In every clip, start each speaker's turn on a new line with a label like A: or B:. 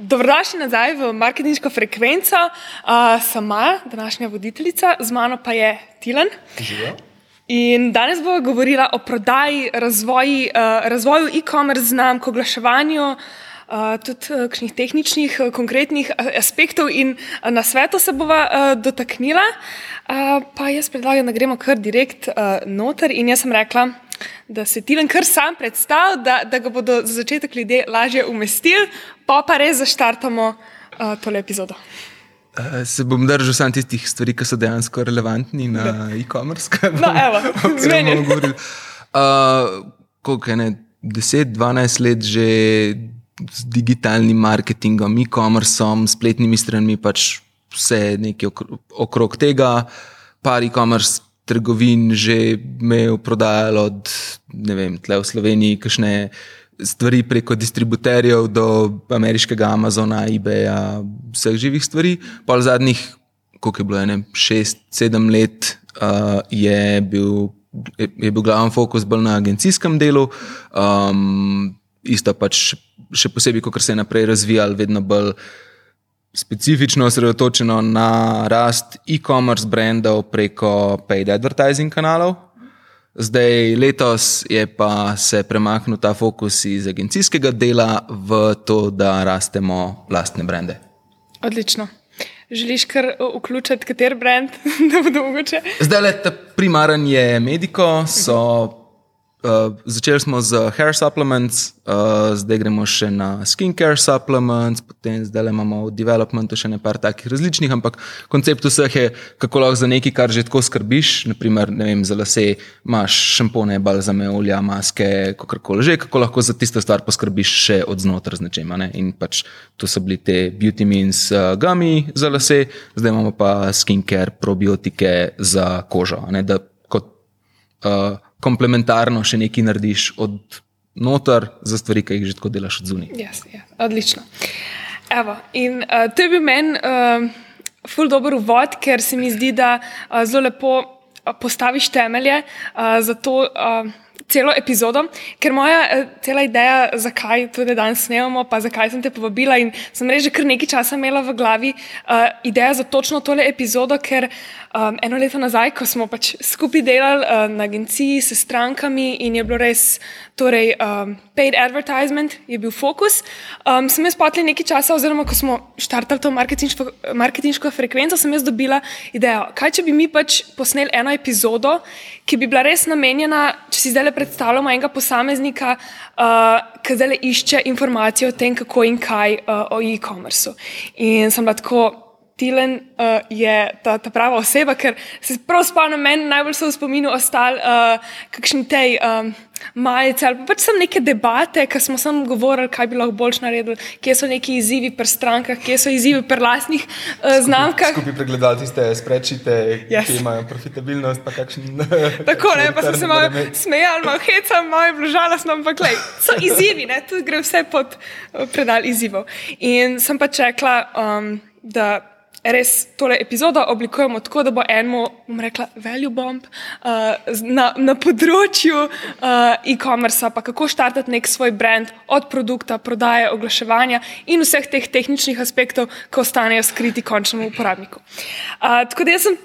A: Dobrodošli nazaj v marketinško frekvenco. Uh, sem Maja, današnja voditeljica, z mano pa je Tilan. In danes bomo govorili o prodaji, razvoji, uh, razvoju e-commerce znamk, oglaševanju, uh, tudi kakšnih tehničnih, konkretnih aspektov in na svetu se bova uh, dotaknila. Uh, pa jaz predlagam, da gremo kar direkt uh, noter in jaz sem rekla da se ti ven kar sam predstavlja, da, da ga bodo za začetek ljudje lažje umestili, pa pa res zaštartamo uh, tole epizodo.
B: Uh, se bom držal samo tistih stvari, ki so dejansko relevantni na e-commerce.
A: No, evo, zmenjen.
B: Uh, koliko je ne, 10-12 let že z digitalnim marketingom, e-commerceom, spletnimi stranmi, pač vse nekaj okrog tega, par e-commerce trgovin že imel prodajalo od, ne vem, tle v Sloveniji, kakšne stvari preko distributerjev do ameriškega Amazona, eBaya, vseh živih stvari. Pa v zadnjih, koliko je bilo, ne, šest, sedem let, uh, je bil. Je bil glavni fokus bolj na agencijskem delu, um, isto pač še posebej, ko se je naprej razvijal, vedno bolj specifično osredotočeno na rast e-commerce brandov preko paid advertising kanalov. Zdaj, letos je pa se premaknil ta fokus iz agencijskega dela v to, da rastemo lastne brende.
A: Odlično. Želiš kar vključiti, kater brand, da bo mogoče?
B: Zdaj, le ta primaren je Medico, so Uh, začeli smo z hair supplements, uh, zdaj gremo še na skincare supplements, potem zdaj imamo v developmentu še nekaj takih različnih, ampak koncept vseh je, kako lahko za nekaj, kar že tako skrbiš, naprimer vem, za lase, imaš šampone, balzame, olja, maske, kakorkoli že, kako lahko za tisto stvar poskrbiš še od znotraj z nečem. Ne? In pač to so bili te beauty means uh, gummy za lase, zdaj imamo pa skincare, probiotike za kožo. Ne? Da kot uh, komplementarno še nekaj narediš od noter za stvari, ki jih že tako delaš od zunaj.
A: Yes, yes, odlično. Evo, in uh, to je bil meni uh, ful dobr uvod, ker se mi zdi, da uh, zelo lepo postaviš temelje uh, za to. Uh, Celo epizodo, ker moja cela ideja, zakaj tudi danes snemamo, pa zakaj sem te povabila. In sem res že kar nekaj časa imela v glavi uh, idejo za točno tole epizodo, ker uh, um, eno leto nazaj, ko smo pač skupaj delali uh, na agenciji s strankami in je bilo res, torej, um, paid advertisement je bil fokus. Um, sem jaz potla nekaj časa, oziroma ko smo štartali to marketinško, frekvenco, sem jaz dobila idejo, kaj če bi mi pač posneli eno epizodo, ki bi bila res namenjena, če si zdaj le predstavljamo enega posameznika, uh, ki zdaj le išče informacije o tem, kako in kaj uh, o e-commerceu. In sem bila tako. Tilen uh, je ta, ta prava oseba, ker se prav spomnim, meni najbolj so v spominu ostali uh, kakšni tej um, majice ali pač sem neke debate, ki smo samo govorili, kaj bi lahko boljš naredili, kje so neki izzivi pri strankah, kje so izzivi pri lastnih uh, znamkah.
B: Skupaj pregledali tiste sprečite, yes. ki imajo profitabilnost, pa kakšni.
A: Tako ne, pa sem se malo smejal, malo heca, malo je vložala, ampak glej, so izzivi, ne, tu gre vse pod predal izzivov. In sem pa čekala, um, da res tole epizodo oblikujemo tako, da bo enemu, bom rekla, value bomb uh, na, na področju uh, e-commerce, pa kako štartati nek svoj brand od produkta, prodaje, oglaševanja in vseh teh tehničnih aspektov, ki ostanejo skriti končnemu uporabniku. Uh, tako da jaz sem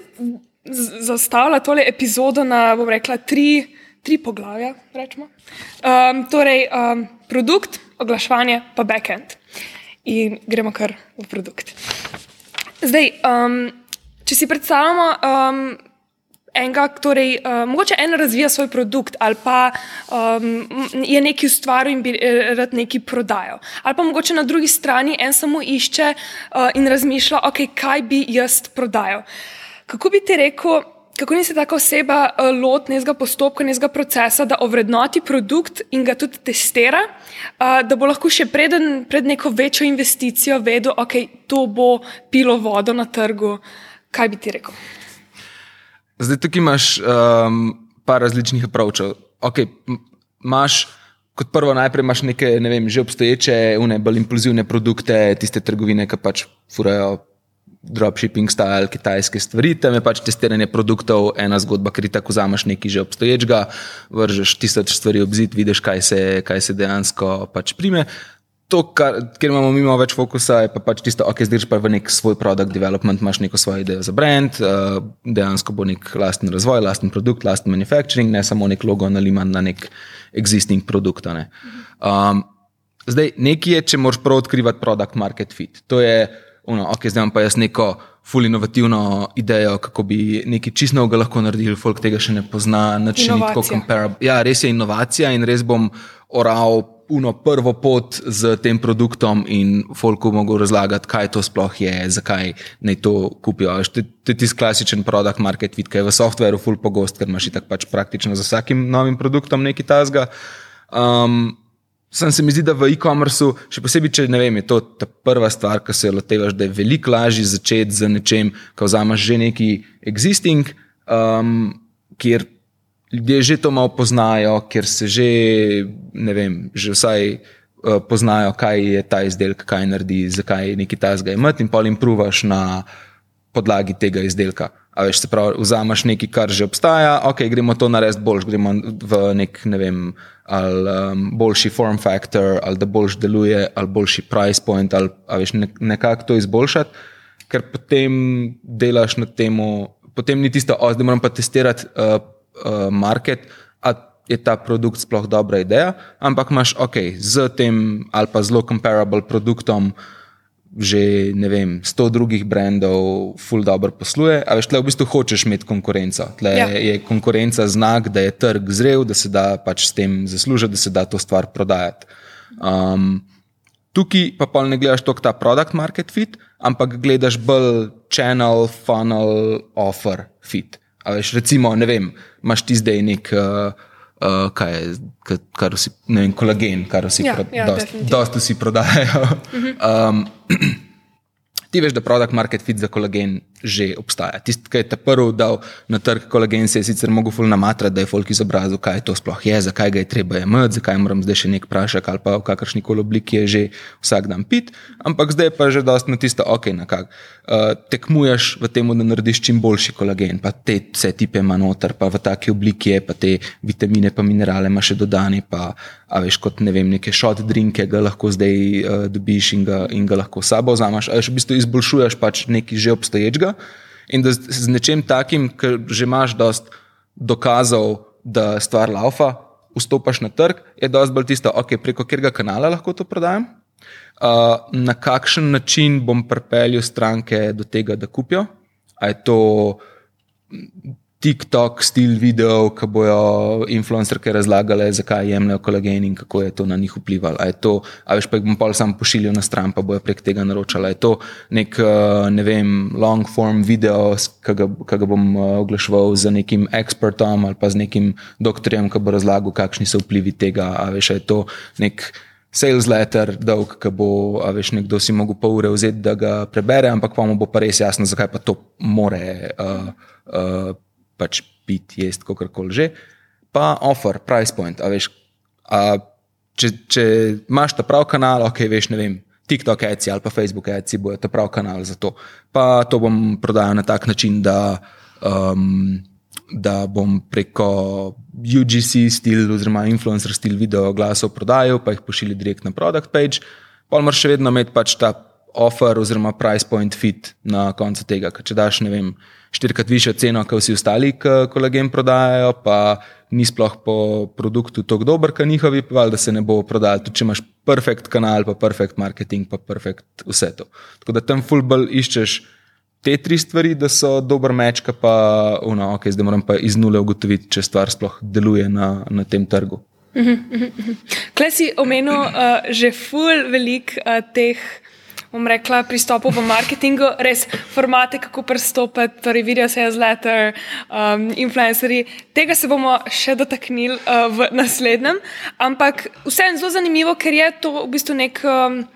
A: zastavila tole epizodo na, bom rekla, tri, tri poglavja. Um, torej, um, produkt, oglaševanje, pa backend. In gremo kar v produkt. Zdaj, um, če si predstavljamo, um, enega, torej, uh, mogoče en razvija svoj produkt ali pa um, je nekaj ustvaril in bi eh, rad nekaj prodajal. Ali pa mogoče na drugi strani en samo išče uh, in razmišlja, okay, kaj bi jaz prodajal. Kako bi ti rekel? Kako ni se taka oseba uh, loti nekega postopka, nekega procesa, da ovrednoti produkt in ga tudi testira, uh, da bo lahko še preden, pred neko večjo investicijo vedel, da okay, to bo pilo vodo na trgu. Kaj bi ti rekel?
B: Zdaj, tukaj imaš um, par različnih approachov. Okay, imaš kot prvo, najprej imaš neke ne vem, že obstoječe, une, bolj impulzivne produkte, tiste trgovine, ki pač furajo dropshipping style, kitajske stvari, tam je pač testiranje produktov, ena zgodba, ker ti tako vzameš nekaj že obstoječega, vržeš tisoč stvari ob zid, vidiš, kaj se, kaj se dejansko pač prime. to, kar, kjer imamo mi več fokusa, je pa pač tisto, ok, zdaj pa v nek svoj produkt development, imaš neko svojo idejo za brand, uh, dejansko bo nek lasten razvoj, lasten produkt, lasten manufacturing, ne samo nek logo naliman na nek existing produkt. Ne. Um, zdaj, nekaj je, če moraš prav odkrivati produkt market fit. To je, ono, ok, zdaj imam pa jaz neko full inovativno idejo, kako bi nekaj čist novega lahko naredili, folk tega še ne pozna, način tako comparable. Ja, res je inovacija in res bom oral uno prvo pot z tem produktom in folku mogo razlagati, kaj to sploh je, zakaj naj to kupijo. To je tisti klasičen produkt market fit, ki je v softveru full pogost, ker imaš tako pač praktično za vsakim novim produktom nekaj tazga. Um, Sam se mi zdi, da v e-commerceu, še posebej, če ne vem, je to ta prva stvar, ki se jo lotevaš, da je veliko lažje začeti z nečem, ko vzameš že neki existing, um, kjer ljudje že to malo poznajo, ker se že, ne vem, že vsaj uh, poznajo, kaj je ta izdelek, kaj naredi, zakaj je neki tasga imeti, in pa jim pruvaš na podlagi tega izdelka. A veš, se pravi, vzameš nekaj, kar že obstaja, ok, gremo to narediti boljš, gremo v nek, ne vem, ali um, boljši form factor, ali da boljš deluje, ali boljši price point, ali veš, ne, nekako to izboljšati, ker potem delaš na tem, potem ni tisto, da moram pa testirati. Uh, uh, market, a je ta produkt sploh dobra ideja, ampak imaš ok, z tem ali pa zelo comparable produktom. Že ne vem, sto drugih brendov, full dobro posluje, a veš, tle v bistvu hočeš imeti konkurenco. Tle ja. je konkurenca znak, da je trg zrel, da se da pač s tem zaslužiti, da se da to stvar prodajati. Um, tukaj pa pa ne gledaš toliko ta product market fit, ampak gledaš bolj channel, funnel, offer fit. Veš, recimo, ne vem, imaš ti zdaj nek, uh, uh, kaj je, kar vsi, ne vem, kolagen, kar vsi,
A: ja, pro, ja,
B: dost, dost vsi prodajajo. Uh -huh. um, ti veš, da produkt market fit za kolagen že obstaja. Tisti, ki je ta prvi dal na trg kolagen, se je sicer mogel ful namatrati, da je folk izobrazil, kaj to sploh je, zakaj ga je treba imeti, zakaj moram zdaj še nek prašek ali pa v kakršni koli obliki je že vsak dan pit, ampak zdaj pa je že dosti na tisto, ok, na kak. Uh, tekmuješ v tem, da narediš čim boljši kolagen, pa te vse tipe ima noter, pa v taki obliki je, pa te vitamine, pa minerale ima še dodani, pa a veš, kot ne vem, neke shot drinke ga lahko zdaj uh, dobiš in ga, in ga lahko sabo vzameš, a veš, v bistvu izboljšuješ pač nekaj že obstoječega in da z nečem takim, ki že imaš dost dokazov, da stvar laufa, vstopaš na trg, je dosti bolj tisto, okay, preko katerega kanala lahko to prodajam, uh, na kakšen način bom pripeljal stranke do tega, da kupijo. A je to TikTok stil video, ki bojo influencerke razlagale, zakaj jemljajo kolagen in kako je to na njih vplivalo. A je to, a veš, pa jih bom pa sam pošiljal na stran, pa bojo prek tega naročali. Je to nek, eh, ne vem, long form video, ki ga, ga bom eh, oglaševal z nekim ekspertom ali pa z nekim doktorjem, ki bo razlagal, kakšni so vplivi tega. A veš, je to nek. Sales letter, dolg, ki bo, a veš, nekdo si mogel pol ure vzeti, da ga prebere, ampak pa mu bo pa res jasno, zakaj pa to more uh, uh, pač pit, jesti, kako koli že, pa offer, price point. A veš, a če, če imaš ta prav kanal, ok, veš, ne vem. TikTok, Etsy ali pa Facebook, Etsy bojo ta prav kanal za to. Pa to bom prodajal na tak način, da, um, da bom preko UGC stil oziroma influencer stil video glasov prodajal, pa jih pošiljal direkt na product page. Pa moraš še vedno imeti pač ta offer oziroma price point fit na koncu tega. Ker če daš, ne vem, štirikrat više ceno, kot vsi ostali, ki kolagen prodajajo, pa ni sploh po produktu tako dober, kot njihovi, pa da se ne bo prodajal. Tudi če imaš perfekt kanal, pa perfekt marketing, pa perfekt vse to. Tako da tam fulbol iščeš. Te tri stvari, da so dober meč, pa uno, okay, zdaj moram pa iz nule ugotoviti, če stvar sploh deluje na, na tem trgu.
A: Klej si omenil uh, že ful velik uh, teh bom rekla, pristopov v marketingu, res formate, kako pristopiti, torej video sales letter, um, influencerji. Tega se bomo še dotaknili uh, v naslednjem, ampak vseeno zelo zanimivo, ker je to v bistvu nek. Um,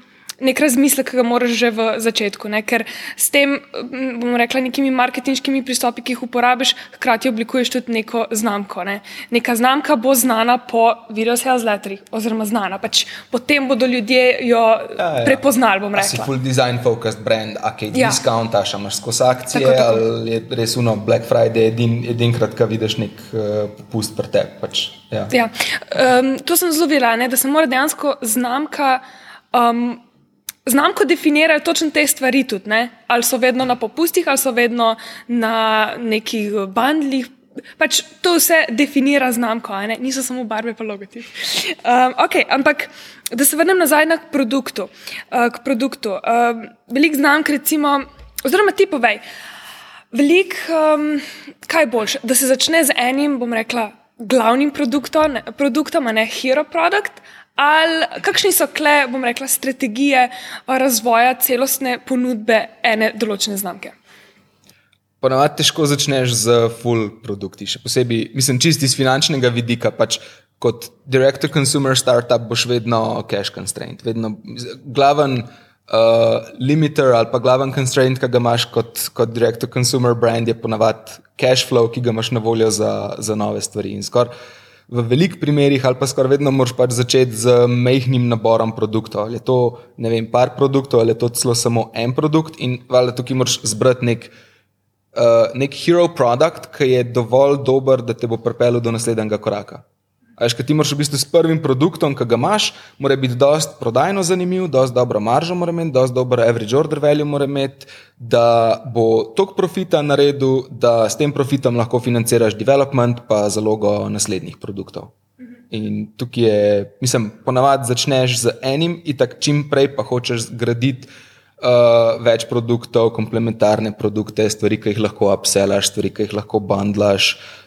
A: nek razmislek, ki ga moraš že v začetku. Ne? Ker s tem, bomo rekli, nekimi marketinškimi pristopi, ki jih uporabiš, hkrati oblikuješ tudi neko znamko. Ne? Neka znamka bo znana po video sales letterih, oziroma znana. Pač potem bodo ljudje jo ja, ja. prepoznali. Si
B: full design focused brand, a kaj ja. discount, a še imaš skozi akcije, tako, tako. ali je res uno Black Friday, edin, edinkrat, ko vidiš nek uh, popust pri tebi. Pač,
A: ja. ja. um, to sem zelo videla, da se mora dejansko znamka Um, Znamko definirajo točno te stvari tudi, ali so vedno na popustih, ali so vedno na nekih bandlih. Pač to vse definira znamko, niso samo barve, pa logotip. Um, okay, ampak, da se vrnem nazaj na produktu. Uh, k produktu. Um, velik znamk, recimo, oziroma ti povej, velik, um, kaj boljše, da se začne z enim, bom rekla, glavnim produktom, ne, produktom, a ne hero produkt, ali kakšni so kle, bom rekla, strategije razvoja celostne ponudbe ene določene znamke?
B: Ponavadi težko začneš z full produkti, še posebej, mislim, čisti iz finančnega vidika. Pač kot direct-to-consumer startup boš vedno cash constraint, vedno glaven. Uh, limiter ali pa glaven constraint, ki ga imaš kot, kot direct-to-consumer brand, je ponavadi cash flow, ki ga imaš na voljo za, za nove stvari. In skoraj v velikih primerih, ali pa skoraj vedno moraš pač začeti z mehkim naborom produktov. Ali je to ne vem, par produktov, ali je to celo samo en produkt, in valjda tukaj moraš zbrati nek, uh, nek hero produkt, ki je dovolj dober, da te bo pripeljal do naslednjega koraka. Veš, kaj ti moraš v bistvu s prvim produktom, ki ga imaš, mora biti dost prodajno zanimiv, dost dobro maržo mora imeti, dost dobro average order value mora imeti, da bo tok profita naredil, da s tem profitom lahko financiraš development pa zalogo naslednjih produktov. In tukaj je, mislim, ponavadi začneš z enim in tako čim prej pa hočeš zgraditi uh, več produktov, komplementarne produkte, stvari, ki jih lahko upsellaš, stvari, ki jih lahko bundlaš. Uh,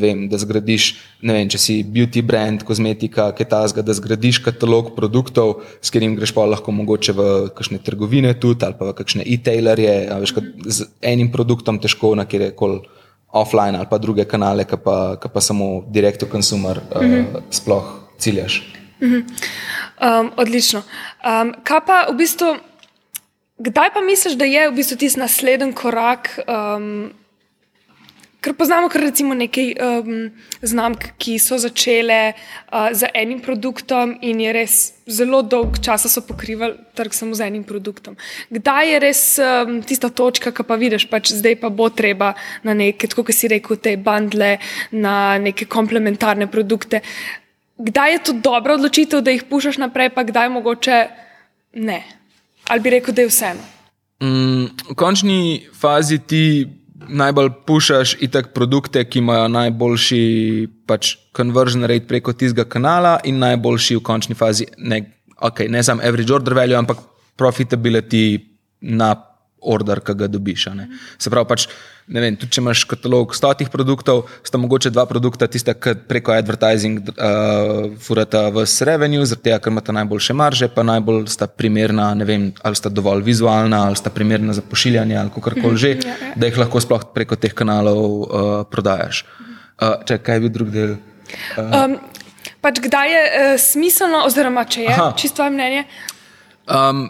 B: vem, da zgradiš, vem, če si beauty brand, kozmetika, kaj tasga, da zgradiš katalog produktov, s katerim greš pa lahko mogoče v kakšne trgovine tudi ali pa v kakšne e-tailerje. Veš, z enim produktom težko na kjer koli offline ali pa druge kanale, ki pa, pa samo direct to consumer uh, mm -hmm. sploh ciljaš. Mm -hmm.
A: um, odlično. Um, kaj pa v bistvu. Kdaj pa misliš, da je v bistvu tisti naslednji korak? Um, ker poznamo kar recimo nekaj um, znamk, ki so začele uh, z enim produktom in je res zelo dolg čas so pokrivali trg samo z enim produktom. Kdaj je res um, tista točka, ki pa vidiš, pač zdaj pa bo treba na neke, kot si rekel, te bundle, na neke komplementarne produkte. Kdaj je to dobra odločitev, da jih pušaš naprej, pa kdaj mogoče ne? ali bi rekel, da je vseeno?
B: Mm, v končni fazi ti najbolj pušaš itak produkte, ki imajo najboljši pač, conversion rate preko tistega kanala in najboljši v končni fazi, ne, okay, ne samo average order value, ampak profitability na order, ki ga dobiš. Se pravi, pač, vem, tudi če imaš katalog stotih produktov, sta mogoče dva produkta, tiste, ki preko advertising uh, furata v revenue, zaradi tega, ker imata najboljše marže, pa najbolj sta primerna, ne vem, ali sta dovolj vizualna, ali sta primerna za pošiljanje, ali kako koli že, ja, ja. da jih lahko sploh preko teh kanalov uh, prodajaš. Uh, če kaj bi drug del?
A: Uh, um, pač kdaj je uh, smiselno, oziroma če je, aha. čisto tvoje mnenje? Um,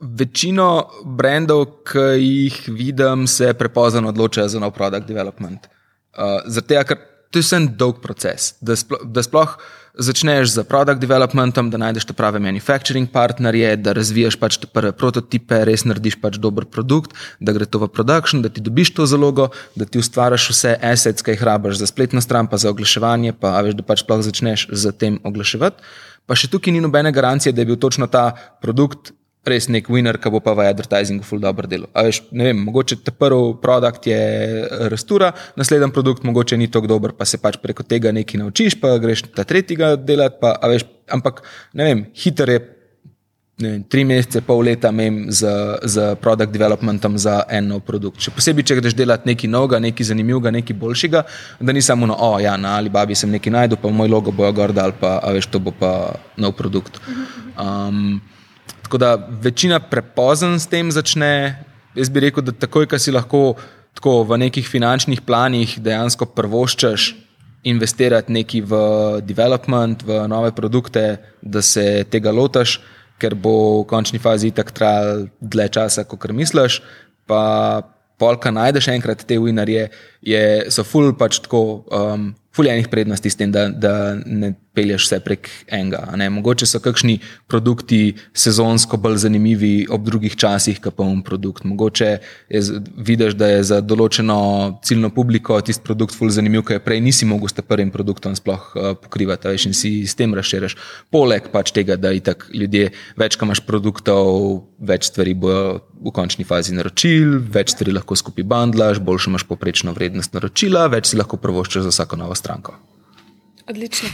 B: Večino brendov, ki jih vidim, se prepozno odločajo za nov produkt development. Uh, Zato, ker to je vse en dolg proces. Da, splo, da sploh začneš z produkt developmentom, da najdeš te prave manufacturing partnerje, da razvijaš pač te prve prototipe, res narediš pač dober produkt, da gre to v production, da ti dobiš to zalogo, da ti ustvariš vse assets, ki jih rabiš za spletno stran, pa za oglaševanje, pa veš, da pač sploh začneš z tem oglaševati. Pa še tukaj ni nobene garancije, da je bil točno ta produkt res nek winner, ki bo pa v advertisingu ful dobro delo. Veš, ne vem, mogoče te prvi produkt je eh, restura, naslednji produkt mogoče ni tako dober, pa se pač preko tega nekaj naučiš, pa greš ta tretjega delati. Pa, veš, ampak ne vem, hiter je. Vem, tri mesece, pol leta imam z, z produkt developmentom za en nov produkt. Še posebej, če greš delati nekaj novega, nekaj zanimivega, nekaj boljšega, da ni samo, no, oh, ja, na Alibabi sem nekaj najdel, pa moj logo bojo gor dal, pa veš, to bo pa nov produkt. Um, Tako da večina prepozen s tem začne. Jaz bi rekel, da takoj, ko si lahko tako, v nekih finančnih planih dejansko prvoščaš investirati nekaj v development, v nove produkte, da se tega lotaš, ker bo v končni fazi tako trajalo dlje časa, kot misliš. Pa polka najdeš enkrat te winarje, so full pač tako. Um, fuljenih prednosti s tem, da, da ne pelješ vse prek enega. Mogoče so kakšni produkti sezonsko bolj zanimivi ob drugih časih, kot pa um produkt. Mogoče je, vidiš, da je za določeno ciljno publiko tisti produkt fulj zanimiv, ker prej nisi mogel s tem prvim produktom sploh uh, pokrivati veš, in si s tem razširiš. Poleg pač tega, da itak ljudje več, kam imaš produktov, več stvari bojo v končni fazi naročil, več stvari lahko skupaj bandlaš, boljšo imaš poprečno vrednost naročila, več si lahko prvoščeš za vsako novo stranko.
A: Odlično.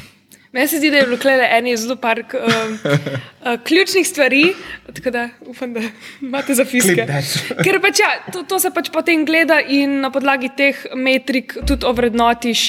A: Meni se zdi, da je bilo tukaj eno zelo par um, uh, ključnih stvari, tako da upam, da imate za fiske. Ker pač ja, to, to se pač potem gleda in na podlagi teh metrik tudi ovrednotiš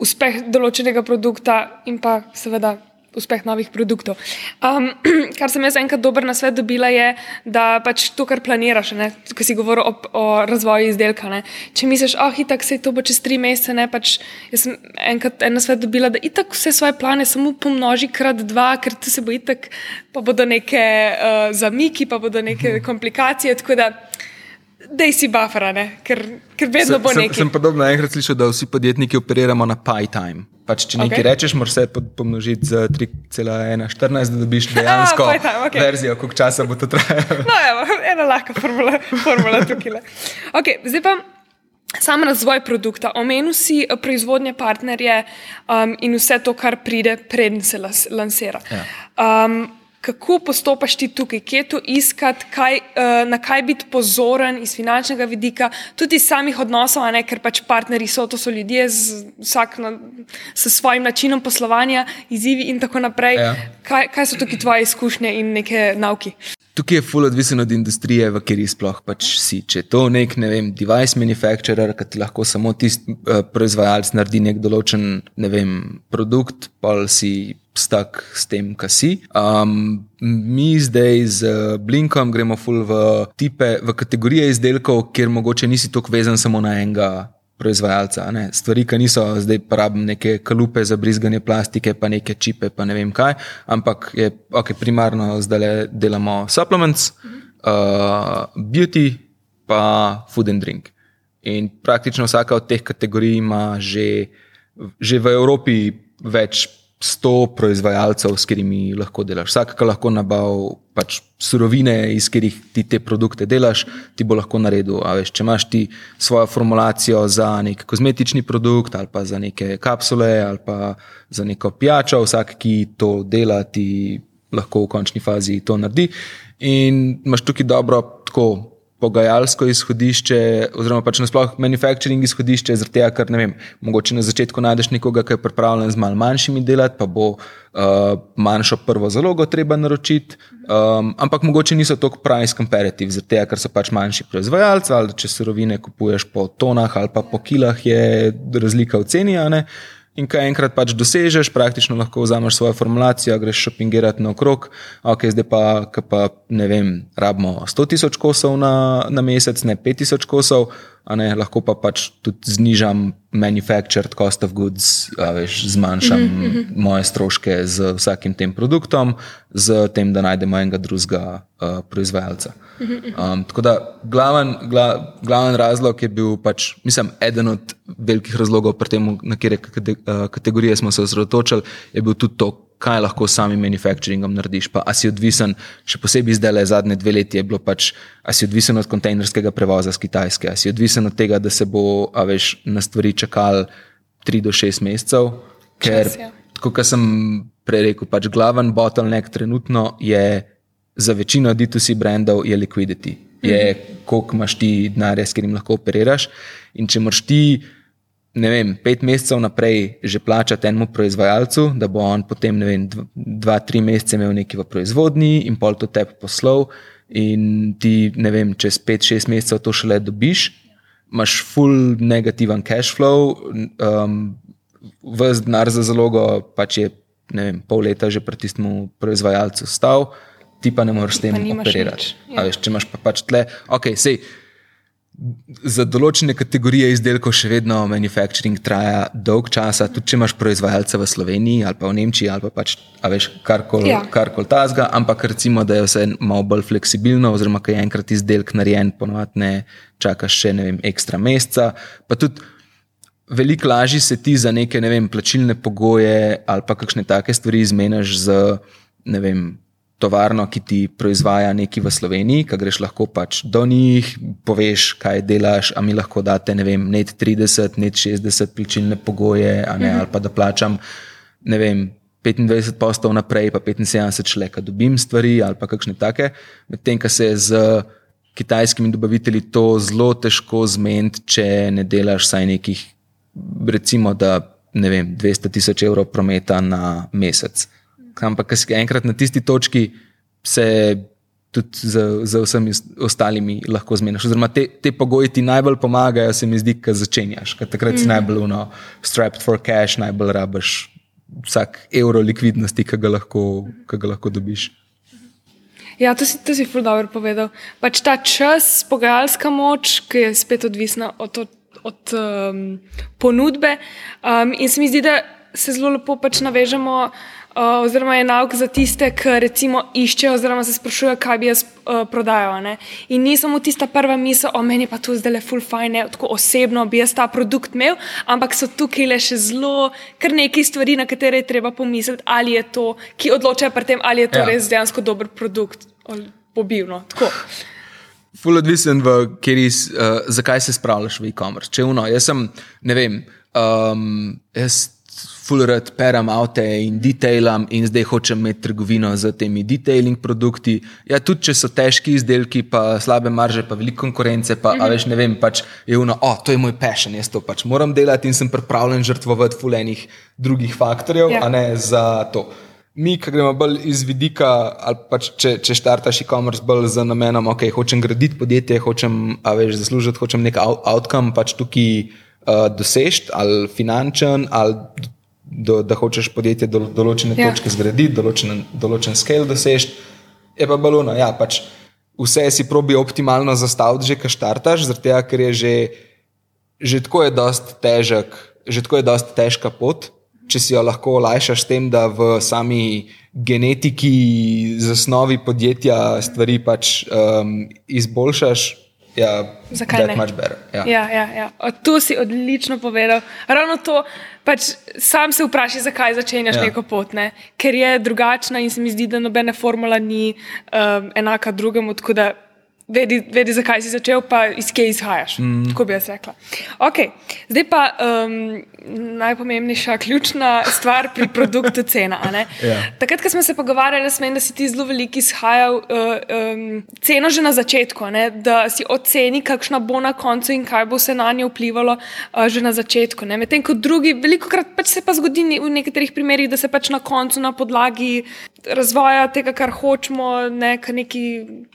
A: uspeh določenega produkta in pa seveda uspeh novih produktov. Um, kar sem jaz enkrat dober na svet dobila, je, da pač to, kar planiraš, ko si govoril o, o razvoju izdelka. Ne? Če misliš, oh, itak se to bo čez tri mesece, ne pač jaz sem enkrat en na svet dobila, da itak vse svoje plane samo pomnoži krat dva, ker tu se bo itak, pa bodo neke uh, zamiki, pa bodo neke mhm. komplikacije. Da si buffer, ker, ker vedno bo nekaj.
B: Sem, sem podobno enkrat slišal, da vsi podjetniki operiramo na PyTime. Pač, če nekaj okay. rečeš, moraš vse pomnožiti z 3,114, da dobiš dejansko ah, okay. verzijo, koliko časa bo to trajalo.
A: no, evo, ena lahka formula, formula tukaj. Okay, zdaj pa sam razvoj produkta. Omenil si eh, proizvodnje partnerje um, in vse to, kar pride, preden se lansira. Ja. Um, kako postopaš ti tukaj, kje to iskati, kaj, uh, na kaj biti pozoren iz finančnega vidika, tudi iz samih odnosov, ne, ker pač partnerji so to so ljudje z, vsak na, s svojim načinom poslovanja, izzivi in tako naprej. Ja. Kaj, kaj so tukaj tvoje izkušnje in neke nauki?
B: Tukaj je full odvisen od industrije, v kateri sploh pač si. Če je to nek, ne vem, device manufacturer, ki ti lahko samo tisti uh, proizvajalec naredi nek določen, ne vem, produkt, pa si stak s tem, kar si. Um, mi zdaj z Blinkom gremo v, tipe, v kategorije izdelkov, kjer mogoče nisi tako vezan samo na enega. Proizvajalca, ne? Stvari, ki niso zdaj porabne, neke kalupe za brizganje plastike, pa neke čipe, pa ne vem kaj, ampak je okay, primarno zdaj delamo supplements, uh, beauty, pa food and drink. In praktično vsaka od teh kategorij ima že, že v Evropi več 100 proizvajalcev, s katerimi lahko delaš. Vsak, ki lahko nabavi pač surovine, iz katerih ti te produkte delaš, ti bo lahko naredil. Veš, če imaš ti svojo formulacijo za nek kozmetični produkt, ali pa za neke kapsule, ali pa za neko pijačo, vsak, ki to dela, ti lahko v končni fazi to naredi. In imaš tukaj dobro, tako pogajalsko izhodišče, oziroma pač nasplošno manufacturing izhodišče, zaradi tega, ker ne vem, mogoče na začetku najdeš nekoga, ki je pripravljen z malo manjšimi delati, pa bo uh, manjšo prvo zalogo treba naročiti, um, ampak mogoče niso tako price comparative, zaradi tega, ker so pač manjši proizvajalci, ali če surovine kupuješ po tonah ali pa po kilah, je razlika v ceni. In kaj enkrat pač dosežeš, praktično lahko vzameš svojo formulacijo, greš šopingirati naokrog, ok, zdaj pa, pa ne vem, rabimo 100 tisoč kosov na, na mesec, ne 5 tisoč kosov, ne, lahko pa pač tudi znižam manufactured cost of goods, veš, zmanjšam mm -hmm. moje stroške z vsakim tem produktom, z tem, da najdemo enega drugega uh, proizvajalca. Um, tako da glaven, gla, glaven razlog je bil, pač, mislim, eden od velikih razlogov, pri tem, na kere kategorije smo se osredotočili, je bil tudi to, kaj lahko sami manufacturingom narediš. Pa si odvisen, še posebej zdaj le zadnje dve leti, je bilo pač, a si odvisen od kontejnerskega prevoza z Kitajske, a si odvisen od tega, da se bo veš, na stvari čakal tri do šest mesecev. Ker, Čas, ja. kot sem prej rekel, pač glaven bottleneck trenutno je za večino D2C brandov je liquidity. Je, mm -hmm. koliko imaš ti denarja, s katerim lahko operiraš. In če moraš ti ne vem, pet mesecev naprej že plačati enemu proizvajalcu, da bo on potem, ne vem, dva, tri mesece imel nekaj v proizvodnji in pol to tebi poslal, in ti, ne vem, čez pet, šest mesecev to šele dobiš, imaš full negativen cash flow, um, vse denar za zalogo pač je, vem, pol leta že pri tistem proizvajalcu stal. Ti pa ne moreš s tem operirati. Ja. Veš, če imaš pa pač tle, ok, sej, za določene kategorije izdelkov še vedno manufacturing traja dolg čas, tudi če imaš proizvajalca v Sloveniji ali pa v Nemčiji ali pa pač, veš, karkoli
A: Ja.
B: kar tazga, ampak recimo, da je vse malo bolj fleksibilno, oziroma, ker je enkrat izdelek narejen, ponovadi čakaš še ne vem, ekstra meseca. Pa tudi veliko lažje se ti za neke ne vem, plačilne pogoje ali pa kakšne take stvari izmeniš z ne vem. Tovarno, ki ti proizvaja nekaj v Sloveniji, ki greš lahko pač do njih, poveš, kaj delaš, a mi lahko date, ne vem, net 30, net 60 plačilne pogoje, ne, ali pa da plačam, ne vem, 25 postov naprej, pa 75 šle, da dobim stvari ali pa kakšne take. Medtem, ko se je z kitajskimi dobavitelji to zelo težko zmeniti, če ne delaš saj nekih, recimo, da ne vem, 200 tisoč evrov prometa na mesec. Ampak, enkrat na tisti točki, se tudi z, z vsemi ostalimi lahko zmeniš. Oziroma, te, te pogoji ti najbolj pomagajo, se mi zdi, ko začenjaš. Ker takrat si najbolj uno, strapped for cash, najbolj rabiš vsak evro likvidnosti, ki ga lahko, ki ga lahko dobiš.
A: Ja, to si, to si ful dobro povedal. Pač ta čas, pogajalska moč, ki je spet odvisna od, od, od um, ponudbe. Um, in se mi zdi, da se zelo lepo pač navežemo. Uh, oziroma, je nauk za tiste, ki recimo iščejo, oziroma se sprašujejo, kaj bi jaz uh, prodajal. Ne? In ni samo tista prva misel, o meni pa to zdaj le full fine, tako osebno bi jaz ta produkt imel, ampak so tukaj le še zelo, kar nekaj stvari, na katere je treba pomisliti, ali je to, ki odločajo pri tem, ali je to
B: Ja.
A: res dejansko dober produkt. Pobivno. Tako.
B: Ful odvisen, v kateri, uh, zakaj se spravljaš v e-commerce. Če uno, jaz sem, ne vem, um, jaz ful rad peram avte in detailam in zdaj hočem imeti trgovino z temi detailing produkti. Ja, tudi če so težki izdelki, pa slabe marže, pa veliko konkurence, pa mm -hmm. veš, ne vem, pač je uno, o, to je moj passion, jaz to pač moram delati in sem pripravljen žrtvovati ful enih drugih faktorjev,
A: Ja.
B: a ne za to. Mi, ki gremo bolj iz vidika, ali pač če, če štartaš e-commerce bolj z namenom, ok, hočem graditi podjetje, hočem, a veš, zaslužiti, hočem nek out- outcome pač tukaj uh, doseči, ali finančen, ali do, da hočeš podjetje do določene
A: Ja.
B: točke zgraditi, določen, določen scale doseči. Je pa balona, ja, pač vse si probi optimalno zastaviti, že kaj štartaš, zaradi tega, ker je že, že tako je dost težek, že tako je dost težka pot. Če si jo lahko olajšaš s tem, da v sami genetiki, zasnovi podjetja stvari pač um, izboljšaš, ja,
A: Zakaj ne?
B: Ja.
A: Ja, ja, ja. O, To si odlično povedal. Ravno to, pač sam se vprašaj, zakaj začenjaš
B: Ja.
A: ja. neko pot, ne? ker je drugačna in se mi zdi, da nobena formula ni um, enaka drugemu. Tako da vedi, vedi, zakaj si začel, pa iz kje izhajaš. Mm. Tako bi jaz rekla. Okay. Zdaj pa um, najpomembnejša, ključna stvar pri produktu cena. ne?
B: Ja.
A: Takrat, ko smo se pogovarjali, sem, da si ti zelo veliko izhajal uh, um, ceno že na začetku, ne? da si oceni, kakšna bo na koncu in kaj bo se na njo vplivalo uh, že na začetku. Medtem ko drugi, veliko krat pač se pa zgodi v nekaterih primerih, da se pač na koncu na podlagi razvoja tega, kar hočemo, ne, nekaj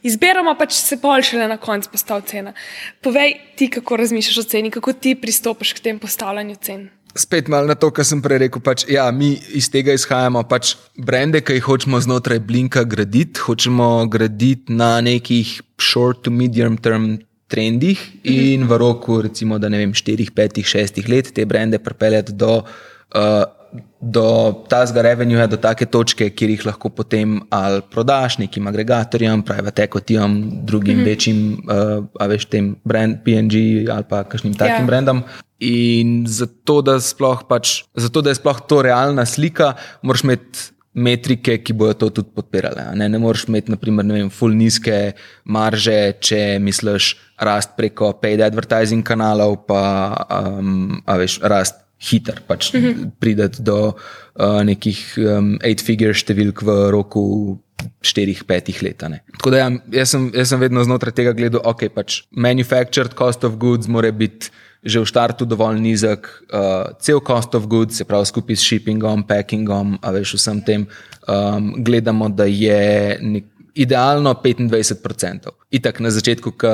A: izberemo, pač se pol šele na koncu postavi cena. Povej ti, kako razmišljaš o ceni, kako ti pristopiš k tem postavljanju cen.
B: Spet malo na to, kar sem prej rekel. Pač, ja, mi iz tega izhajamo. Pač brende, ki jih hočemo znotraj Blinka graditi, hočemo graditi na nekih short to medium term trendih in v roku, recimo, da ne vem, 4, 5, 6 let te brende pripeljati do. Uh, Do tazga revenue, do take točke, kjer jih lahko potem ali prodaš nekim agregatorjem, private equityjem, drugim mm -hmm. večjim, uh, a veš, tem brand, PNG ali pa kakšnim takim
A: Ja.
B: yeah. brandom. In zato da, sploh pač, zato, da je sploh to realna slika, moraš imeti metrike, ki bodo to tudi podpirale. Ne, ne moreš imeti, naprimer, ne vem, full nizke marže, če misliš rast preko paid advertising kanalov, pa um, veš, rast hiter, pač mm -hmm. prideti do uh, nekih um, eight-figure številk v roku. 4-5 let. a ne. Tako da ja, jaz, sem, jaz sem vedno znotraj tega gledal, ok, pač manufactured cost of goods mora biti že v startu dovolj nizek, uh, cel cost of goods, se pravi skupaj s shippingom, packingom, a veš vsem tem, um, gledamo, da je nek, idealno 25%. Itak na začetku, ko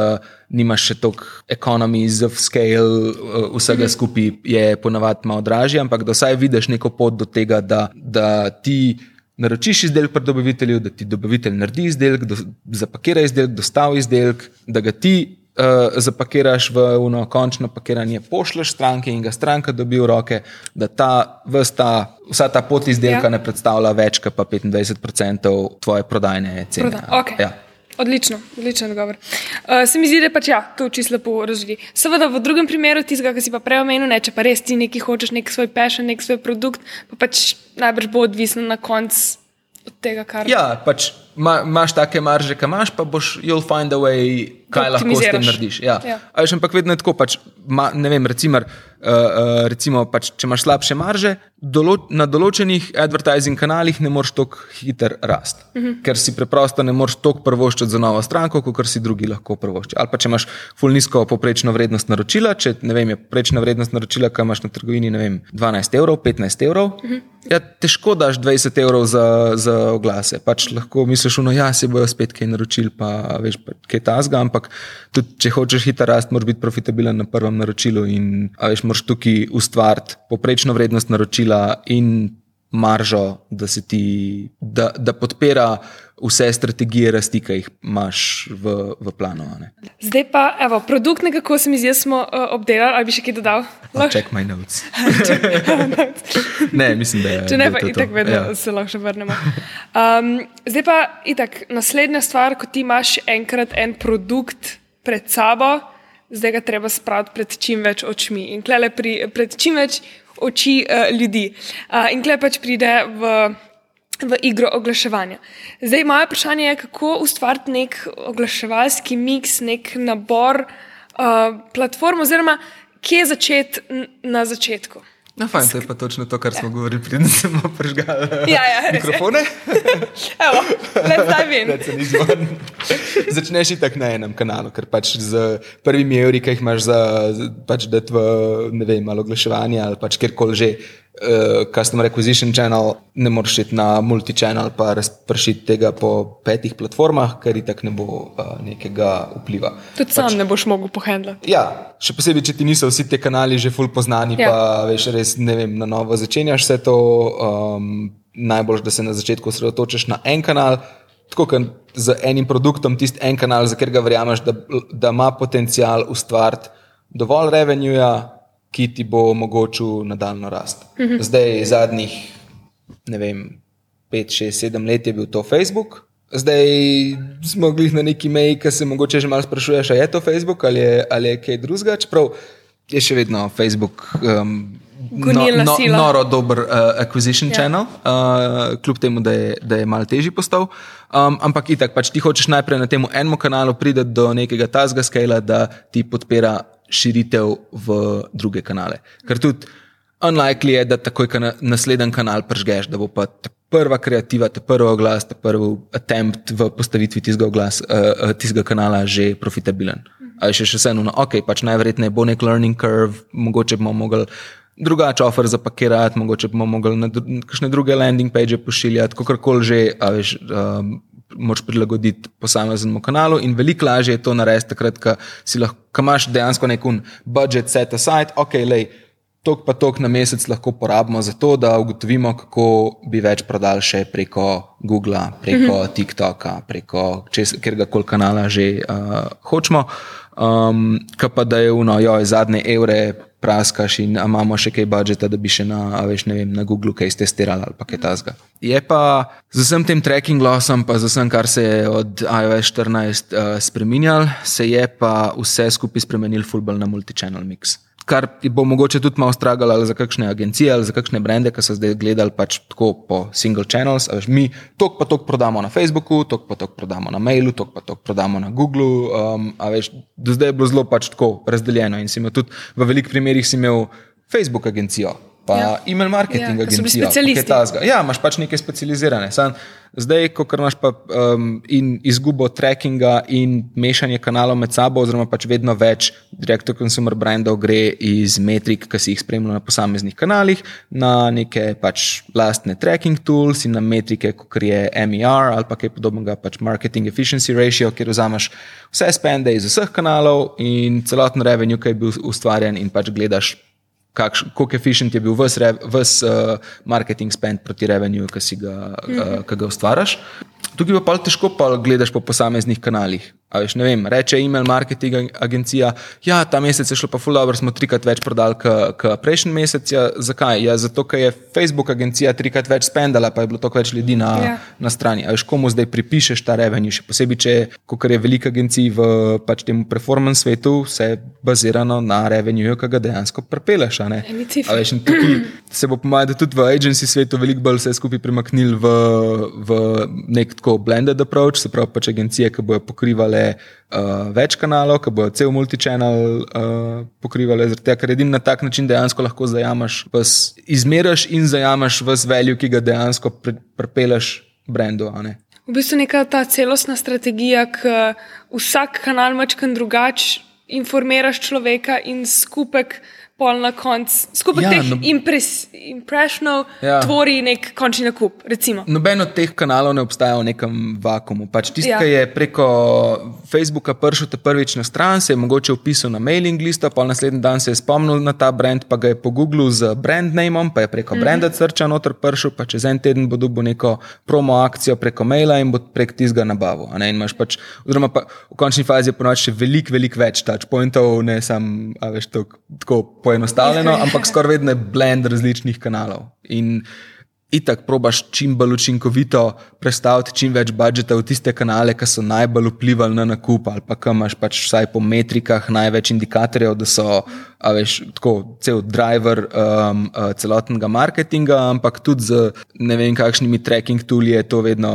B: nimaš še toliko economies of scale, uh, vsega skupaj je ponavadi malo dražje, ampak da vsaj vidiš neko pot do tega, da, da ti naročiš izdelek pri dobavitelju, da ti dobavitelj naredi izdelek, do, zapakira izdelek, dostavi izdelek, da ga ti uh, zapakiraš v uno končno pakiranje, pošleš stranke in ga stranka dobi v roke, da ta, ta, vsa ta pot izdelka ja. ne predstavlja več kot 25% tvoje prodajne cene.
A: Proda. Okay. Ja. Odlično, odličen odgovor. Uh, se mi zdi, da pač ja, to čisto lepo razvije. Seveda, v drugem primeru, tistega, ki si pa prej omenil, ne, če pa res ti nekaj hočeš, nek svoj pešen, nek svoj produkt, pa pač najbrž bo odvisno na koncu od tega, kar.
B: Ja, pač imaš take marže, ki imaš, pa boš you'll find a way, kaj lahko s tem narediš. Ja. Ja. Ampak vedno je tako, pač, ma, ne vem, recimo, uh, recimo pač, če imaš slabše marže, dolo, na določenih advertising kanalih ne moreš tako hiter rast, uh mhm. -huh. ker si preprosto ne moreš tako prvoščiti za novo stranko, kot si drugi lahko prvoščijo. Ali pa če imaš full nizko poprečno vrednost naročila, če ne vem, je prečna vrednost naročila, kaj imaš na trgovini, ne vem, 12 evrov, 15 evrov, uh mhm. -huh. ja, težko daš 20 evrov za, za oglase. Pač lahko misliš, da ja, se bojo spet kaj naročili, pa veš, pa, kaj ta zga, ampak tudi če hočeš hiter rast, moraš biti profitabilen na prvem naročilu in veš, moraš tukaj ustvariti poprečno vrednost naročila in maržo, da, ti, da, da podpira vse strategije rasti, ki jih imaš v, v planu. Ne.
A: Zdaj pa, evo, produkt, nekako se mi zdi, smo uh, obdelali, ali bi še kaj dodal?
B: Check my notes. ne, mislim, da je.
A: Če ne, pa itak vedno ja. se lahko še vrnemo. Um, zdaj pa, itak, naslednja stvar, ko ti imaš enkrat en produkt pred sabo, zdaj ga treba spraviti pred čim več očmi. In klele pri, pred čim več oči uh, ljudi. Uh, in klej pač pride v, v igro oglaševanja. Zdaj, moje vprašanje je, kako ustvariti nek oglaševalski miks, nek nabor uh, platform, oziroma kje začeti na začetku.
B: No, fajn, to je pa točno to, kar smo ja. govorili, preden smo prižgali
A: ja, ja,
B: mikrofone.
A: Evo, let's dive
B: in. Začneš i tak na enem kanalu, ker pač z prvimi evri, ki jih imaš za pač dati v, ne vem, malo oglaševanje ali pač kjerkoli že, uh, customer acquisition channel, ne moreš iti na multi-channel, pa razpršiti tega po petih platformah, ker ti tako ne bo uh, nekega vpliva.
A: Tudi pač, sam ne boš mogel pohendlati.
B: Ja, še posebej, če ti niso vsi ti kanali že ful poznani, ja. pa veš, res ne vem, na novo začenjaš vse to. Um, Najbolj, da se na začetku osredotočiš na en kanal, tako kot z enim produktom, tisti en kanal, za katerega verjameš, da, da ima potencial ustvariti dovolj revenueja, ki ti bo omogočil nadaljno rast. Mhm. Zdaj, zadnjih, ne vem, pet, šest, sedem let je bil to Facebook. Zdaj smo bili na neki meji, ki se mogoče že malo sprašuješ, ali je to Facebook ali je, ali je kaj drugega. Čeprav je še vedno Facebook um, no, no, noro dober uh, acquisition ja. channel, uh, kljub temu, da je, da je malo težji postal. Um, ampak itak, pač ti hočeš najprej na tem enem kanalu priti do nekega tazga skala, da ti podpira širitev v druge kanale. Ker tudi unlikely je, da takoj na naslednji kanal pržgeš, da bo pa ta prva kreativa, ta prvi oglas, ta prvi attempt v postavitvi tistega, oglas, uh, tistega kanala že profitabilen. Ali še, še vseeno, no, ok, pač najverjetneje bo nek learning curve, mogoče bomo mogli. Drugače, offer zapakirati, mogoče bomo mogli na kakšne druge landing page pošiljati, kako koli že, veš, um, moč prilagoditi posameznemu kanalu. In veliko lažje je to narediti, takrat, ko si lahko, ko imaš dejansko nek budget set aside, ok, lej, tok pa tok na mesec lahko porabimo za to, da ugotovimo, kako bi več prodali še preko Google, preko mhm. TikToka, preko kjerkega koli kanala že uh, hočemo. Um, pa da je uno, jo, zadnje evre praskaš in imamo še kaj budžeta, da bi še na, veš, vem, na Google kaj testirali ali kaj tasga. Je pa z vsem tem tracking lossom, pa z vsem, kar se je od iOS 14 uh, spremenjal, se je pa vse skupaj spremenil fulbal na multi-channel mix kar bo mogoče tudi malo stragalo za kakšne agencije ali za kakšne brende, ki so zdaj gledali pač tako po single channels. Veš, mi tok pa tok prodamo na Facebooku, tok pa tok prodamo na mailu, tok pa tok prodamo na Googlu. Um, veš, do zdaj je bilo zelo pač tako razdeljeno in si imel tudi v velikih primerih imel Facebook agencijo pa ja. email marketing ja, agencija. Ja, imaš pač neke specializirane. Sam, zdaj, ko imaš pa um, in izgubo trackinga in mešanje kanalov med sabo, oziroma pač vedno več direct-to-consumer brandov gre iz metrik, ki si jih spremljal na posameznih kanalih, na neke pač lastne tracking tools in na metrike, kot je MER ali pa kaj podobnega, pač marketing efficiency ratio, kjer vzameš vse spende iz vseh kanalov in celoten revenue, ki je bil ustvarjen in pač gledaš kako efficient je bil vse uh, marketing spend proti revenue, ki, ga, mm -hmm. uh, ga ustvariš. Tukaj pa težko pa gledaš po posameznih kanalih. Veš, vem, reče email marketing agencija, ja, ta mesec je šlo pa ful dobro, smo trikrat več prodali kot prejšnji mesec. Ja, zakaj? Ja, zato, ker je Facebook agencija trikrat več spendala, pa je bilo toliko več ljudi na, ja. na strani. Veš, komu zdaj pripišeš ta revenue? Še posebej, če je veliko agencij v pač tem performance svetu, vse bazirano na revenue, ki ga dejansko prepeleš. Veš, tukaj se bo pomagal tudi v agency svetu veliko bolj vse skupaj premaknil v, v nek tako blended approach, se pravi pač agencije, ki bojo pokrivale uh, več kanalov, ki bojo cel multichannel uh, pokrivali, tega, ker edini na tak način dejansko lahko zajameš, izmeriš in zajameš vse veljo, ki ga dejansko prepeleš brendu.
A: V bistvu je neka ta celostna strategija, ki vsak kanal mačkam drugače informiraš človeka in skupek pol na koncu, skupaj ja, teh no, impres, impressionov, ja. tvori nek končni nakup. Recimo.
B: Noben od teh kanalov ne obstaja v nekem vakumu. Pač Tisti, ja. ki je preko Facebooka prišel te prvič na stran, se je mogoče upisal na mailing list, pa naslednji dan se je spomnil na ta brand, pa ga je pogooglil z brand nameom, pa je preko mm -hmm. branda crča noter prišel, pa čez en teden bo dobil neko promo akcijo preko maila in bo prek tistega nabavo. Pač, oziroma, pa v končni fazi je ponovadi še veliko, veliko več touchpointov, ne samo, veš, tako poenostavljeno, ampak skoraj vedno je blend različnih kanalov. In itak probaš čim bolj učinkovito predstaviti čim več budžeta v tiste kanale, ki so najbolj vplivali na nakup, ali pa kam imaš pač vsaj po metrikah največ indikatorjev, da so veš, tako cel driver um, uh, celotnega marketinga, ampak tudi z ne vem kakšnimi tracking tooli je to vedno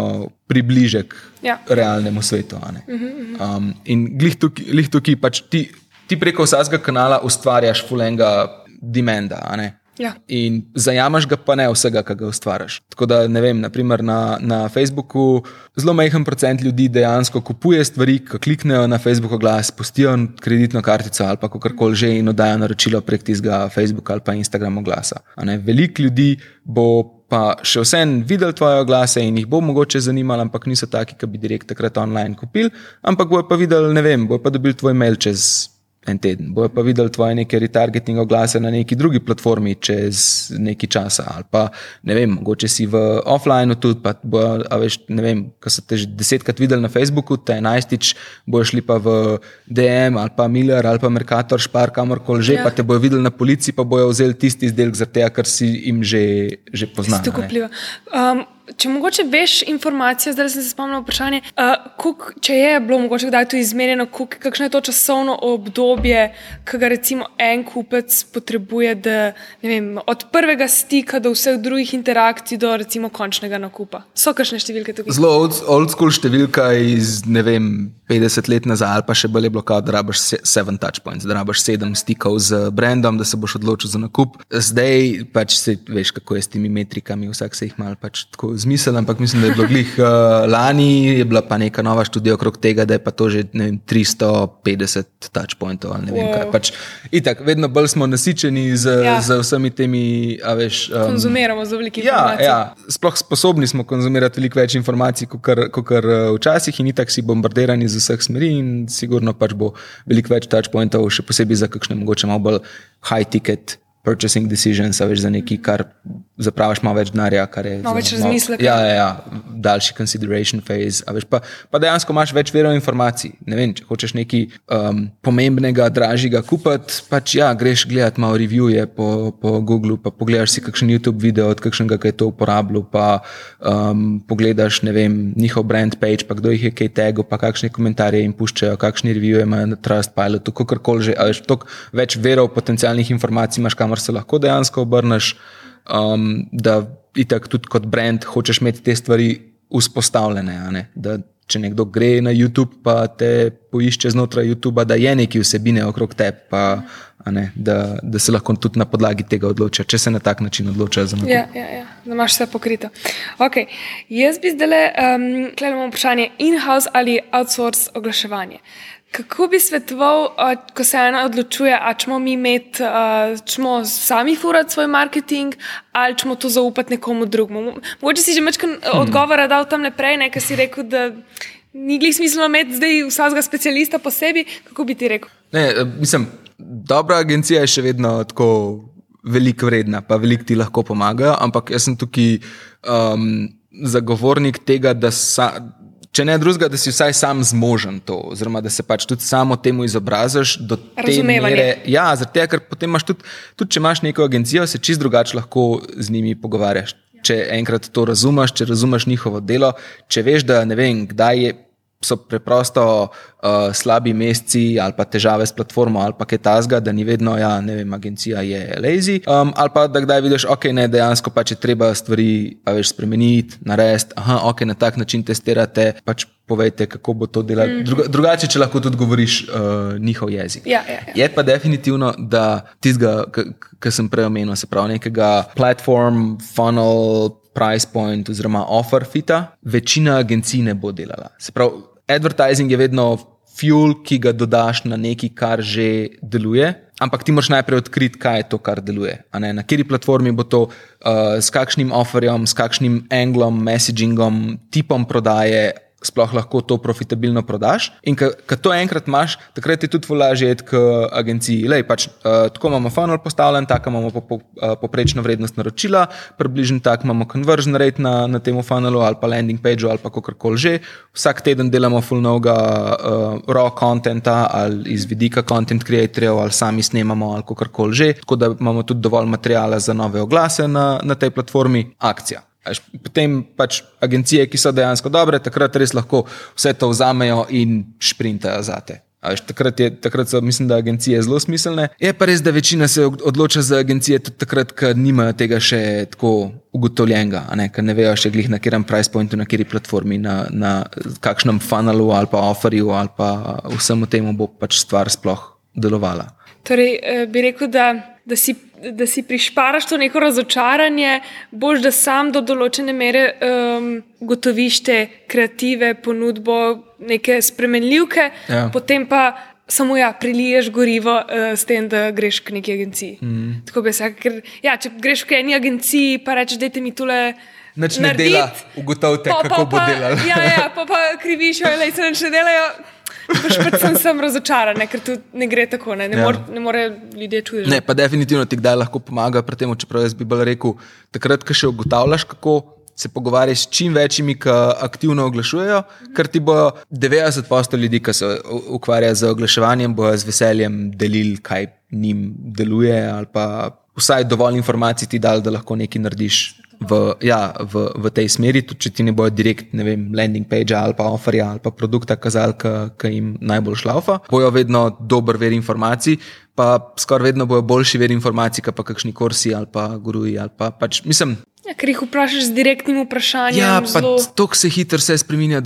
B: približek ja. realnemu svetu. Mhm, mhm. Um, in glih tukaj, glih tukaj pač ti ti preko vsakega kanala ustvarjaš fulenga demanda. Ja. In zajamaš ga, pa ne vsega, kar ga ustvarjaš. Tako da, ne vem, naprimer na, na Facebooku zelo majhen procent ljudi dejansko kupuje stvari, ko kliknejo na Facebook oglas, postijo kreditno kartico ali pa karkoli že in oddajo naročilo prek tistega Facebooka ali pa Instagrama oglasa. Veliko ljudi bo. Pa še vsem videl tvoje oglase in jih bo mogoče zanimalo, ampak niso taki, ki bi direkt takrat online kupili. Ampak bojo pa videli, ne vem, bojo pa dobili tvoj mail čez en teden. Bojo pa videli tvoje neke retargeting oglase na neki drugi platformi čez nekaj časa. Ali pa ne vem, mogoče si v offline tudi, pa bojo, veš, ne vem, ko so te že desetkrat videli na Facebooku, te enajstič bojo šli pa v DM ali pa Miller ali pa Mercator, Špar, kamorkoli že, ja. pa te bojo videli na policiji, pa bojo vzeli tisti izdelek, zaradi tega, ker si jim že, že poznal.
A: Če mogoče veš informacije, zdaj sem se spomnil vprašanje, uh, kuk, če je bilo mogoče kdaj to izmerjeno, kuk, kakšno je to časovno obdobje, ki ga recimo en kupec potrebuje, da, vem, od prvega stika do vseh drugih interakcij do recimo končnega nakupa. So kakšne številke tukaj?
B: Zelo old, old school številka iz vem. 50 let nazaj, ali pa še bolje, bilo, da rabiš 7 touchpoints, da rabiš 7 stikov z brandom, da se boš odločil za nakup. Zdaj pač se veš, kako je s temi metrikami, vsak se jih mal pač tako zmislil, ampak mislim, da je bilo glih uh, lani, je bila pa neka nova študija okrog tega, da je pa to že vem, 350 touchpointov ali ne vem wow. kaj. Pač, itak, vedno bolj smo nasičeni z, ja. z vsemi temi. Veš,
A: um, Konzumiramo zelo veliko
B: ja, informacij. Ja, sploh sposobni smo konzumirati veliko več informacij, kot kar uh, včasih, in itak si bombardirani z vseh smeri, in sigurno pač bo veliko več touchpointov, še posebej za kakšne mogoče malo bolj high ticket purchasing decisions, veš, za nekaj, kar zapraviš malo več denarja.
A: Malo več razmisleka.
B: Ja, ja, ja, daljši consideration phase. Veš, pa, pa dejansko imaš več verov informacij. Ne vem, če hočeš nekaj um, pomembnega, dražjega kupiti, pač ja, greš gledati malo reviewje po, po Googlu, pa pogledaš si kakšen YouTube video od kakšnega, ki je to uporabljal, pa um, pogledaš vem, njihov brand page, pa kdo jih je kaj tego, pa kakšne komentarje jim puščajo, kakšne reviewje imajo na Trustpilotu, kakorkoli že. Veš, več verov potencialnih informacij imaš, kamor se lahko dejansko obrneš um, da itak tudi kot brand hočeš imeti te stvari vzpostavljene. Da, če nekdo gre na YouTube, pa te poišče znotraj YouTube, da je nekaj vsebine okrog tebe, pa ne, da, da se lahko tudi na podlagi tega odloča, če se na tak način odloča za
A: nekaj. Ja, ja, ja, da imaš vse pokrito. Okay. Jaz bi zdaj le um, gledal vprašanje in-house ali outsource oglaševanje. Kako bi svetoval, ko se ena odločuje, ali ćemo mi imeti, ćemo sami furati svoj marketing, ali ćemo to zaupati nekomu drugemu? Mogoče si že večkrat hmm. odgovora dal tam naprej, nekaj si rekel, da ni glih smisla imeti zdaj vsakega specialista posebej. Kako bi ti rekel?
B: Ne, mislim, dobra agencija je še vedno tako veliko vredna, pa veliko ti lahko pomagajo, ampak jaz sem tukaj um, zagovornik tega, da sa, če ne drugega, da si vsaj sam zmožen to, oziroma da se pač tudi samo temu izobraziš do te mere. Ja, zato, ker potem imaš tudi, tudi, če imaš neko agencijo, se čist drugače lahko z njimi pogovarjaš. Če enkrat to razumeš, če razumeš njihovo delo, če veš, da ne vem, kdaj je so preprosto uh, slabi meseci ali pa težave s platformo ali pa kaj tasga, da ni vedno, ja, ne vem, agencija je lazy. Um, ali pa da kdaj vidiš, ok, ne, dejansko pač je treba stvari več spremeniti, narediti, aha, ok, na tak način testirate. Pač Povejte, kako bo to delalo. Mm -hmm. Drugače, če lahko tudi govoriš uh, njihov jezik.
A: Ja, ja, ja.
B: Je pa definitivno, da tistega, kar sem prej omenil, se pravi nekega platform, funnel, price point oziroma offer fita, večina agencij ne bo delala. Se pravi, advertising je vedno fuel, ki ga dodaš na nekaj, kar že deluje. Ampak ti moraš najprej odkriti, kaj je to, kar deluje. Na kateri platformi bo to, uh, s kakšnim offerjem, s kakšnim anglom, messagingom, tipom prodaje, sploh lahko to profitabilno prodaš. In ko to enkrat imaš, takrat je tudi lažje iti k agenciji. Lej, pač, uh, tako imamo funnel postavljen, tako imamo po, po, uh, poprečno vrednost naročila, približno tako imamo conversion rate na, na tem funnelu ali pa landing pageu ali pa kakorkoli že. Vsak teden delamo full novega uh, raw contenta ali iz vidika content creatorjev ali sami snemamo ali kakorkoli že. Tako da imamo tudi dovolj materijala za nove oglase na, na tej platformi. Akcija. Potem pač agencije, ki so dejansko dobre, takrat res lahko vse to vzamejo in sprintajo za te. Veš, takrat, je, takrat so, mislim, da agencije zelo smiselne. Je pa res, da večina se odloča za agencije tudi takrat, ker nimajo tega še tako ugotovljenega, ne, ker ne vejo še glih na katerem price pointu, na kateri platformi, na, na kakšnem funnelu ali pa offerju ali pa vsemu temu bo pač stvar sploh delovala.
A: Torej, eh, bi rekel, da, da si da si prišparaš to neko razočaranje, boš da sam do določene mere um, gotoviš te kreative, ponudbo, neke spremenljivke, ja. potem pa samo ja, priliješ gorivo uh, s tem, da greš k neki agenciji. Mm. Tako bi se rekel, ja, če greš k eni agenciji, pa rečeš, da ti mi tule.
B: Noč ne dela, ugotovite, kako pa, bo delal.
A: Ja, ja, pa, pa kriviš, ali se ne delajo. Pač predvsem sem razočaran, ker tu ne gre tako, ne, ne, ja. more, ne more ljudje čutiti.
B: Ne, pa definitivno ti kdaj lahko pomaga pri tem, čeprav jaz bi bolj rekel, takrat, ko še ugotavljaš, kako se pogovarjaš s čim večjimi, ki aktivno oglašujejo, ker ti bo 90% ljudi, ki se ukvarjajo z oglaševanjem, bo z veseljem delili, kaj njim deluje, ali pa vsaj dovolj informacij ti dal, da lahko nekaj narediš v, ja, v, v tej smeri, tudi če ti ne bojo direkt, ne vem, landing page ali pa offerja ali pa produkta kazali, ki jim najbolj šlaufa. Bojo vedno dober ver informacij, pa skoraj vedno bojo boljši ver informacij, pa kakšni kursi ali pa guruji ali pa pač mislim.
A: Ja, ker jih vprašaš z direktnim vprašanjem.
B: Ja, pa to se hitro vse spremenja.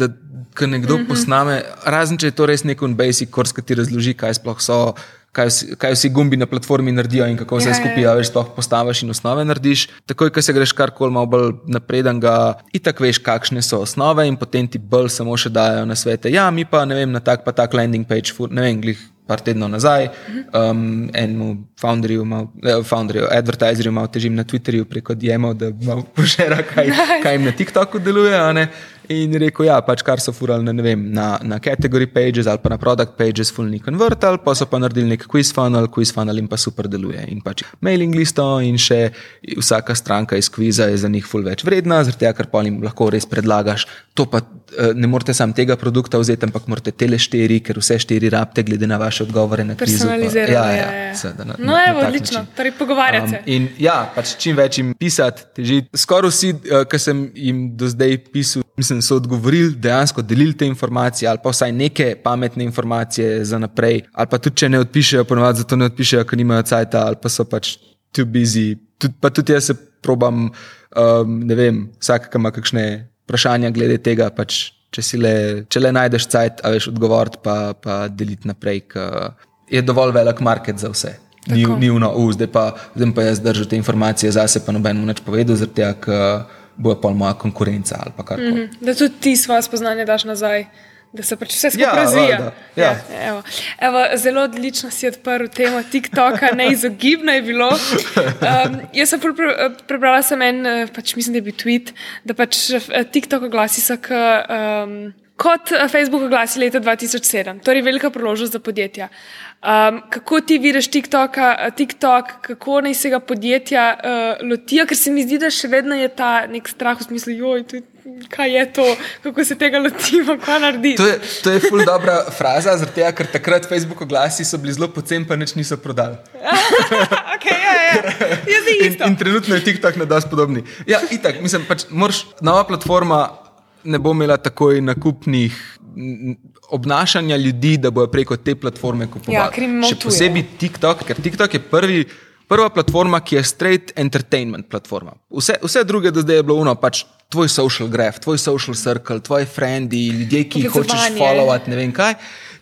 B: Ko nekdo mhm. -huh. posname, razen če je to res nek basic kurs, ki ti razloži, kaj sploh so, kaj, kaj vsi gumbi na platformi naredijo in kako vse ja, ja. skupaj, ja, veš, sploh postaviš in osnove narediš. Takoj, ko se greš karkoli malo bolj napreden, ga itak veš, kakšne so osnove in potem ti bolj samo še dajo na svete. Ja, mi pa ne vem, na tak pa tak landing page, ne vem, glih. Par tednov nazaj, um, enemu founderju, mal, eh, founderju, advertiserju, malo težim na Twitterju preko DM-ov, da malo požera, kaj, kaj jim na TikToku deluje. In rekel, ja, pač kar so furali na, vem, na, na category pages ali pa na product pages, fulni convertal, pa so pa naredili nek quiz funnel, quiz funnel in pa super deluje. In pač mailing listo in še vsaka stranka iz kviza je za njih ful več vredna, zaradi tega, ker pa jim lahko res predlagaš. To pa eh, ne morete sam tega produkta vzeti, ampak morate tele štiri, ker vse štiri rabite, glede na vaše odgovore na kviz.
A: Personalizirano. Ja, ja, ja. ja. Na, no, na, evo, na odlično, torej pogovarjate se.
B: Um, in ja, pač čim več jim pisati, teži. Skoraj vsi, uh, ki sem jim do zdaj pisal, mislim, so odgovorili, dejansko delili te informacije, ali pa vsaj neke pametne informacije za naprej. Ali pa tudi, če ne odpišejo, ponovadi zato ne odpišejo, ker nimajo cajt, ali pa so pač too busy. Tud, pa tudi jaz se probam, um, ne vem, vsak, ki ima kakšne vprašanja glede tega. Pač, če, le, če le najdeš cajt, a veš odgovoriti, pa, pa deliti naprej, je dovolj velik market za vse. Ni, ni uno, uh, zdaj, pa, zdaj pa jaz držim te informacije zase, pa noben mu neč povedal, zaradi tega, ker bo pa moja konkurenca ali kar koli. Mm -hmm.
A: Da tudi ti svoje spoznanje daš nazaj. Da se pač vse skupaj ja, razvija. Ja. Ja, evo. Evo, zelo odlično si odprl temo TikToka, neizogibno je bilo. Um, jaz sem pre, prebrala sem en, pač mislim, da je bil tweet, da pač eh, TikTok oglasi so k um, kot eh, Facebook oglasi leta 2007, torej velika priložnost za podjetja. Um, kako ti vidiš TikTok, TikTok, kako naj se ga podjetja uh, lotijo, ker se mi zdi, da še vedno je ta nek strah v smislu, joj, to, kaj je to, kako se tega lotimo, kaj narediti.
B: To je, to je ful dobra fraza, tega, ker takrat Facebook oglasi so bili zelo pocen, pa nič niso prodali.
A: okay, ja, ja.
B: in, in trenutno je TikTok na dosti podobni. Ja, itak, mislim, pač, moraš, nova platforma ne bo imela takoj nakupnih obnašanja ljudi, da bojo preko te platforme kupovali.
A: Ja,
B: Še posebej TikTok, ker TikTok je prvi. Prva platforma, ki je straight entertainment platforma. Vse, vse druge do zdaj je bilo uno, pač tvoj social graph, tvoj social circle, tvoji frendi, ljudje, ki jih hočeš followati, ne vem kaj.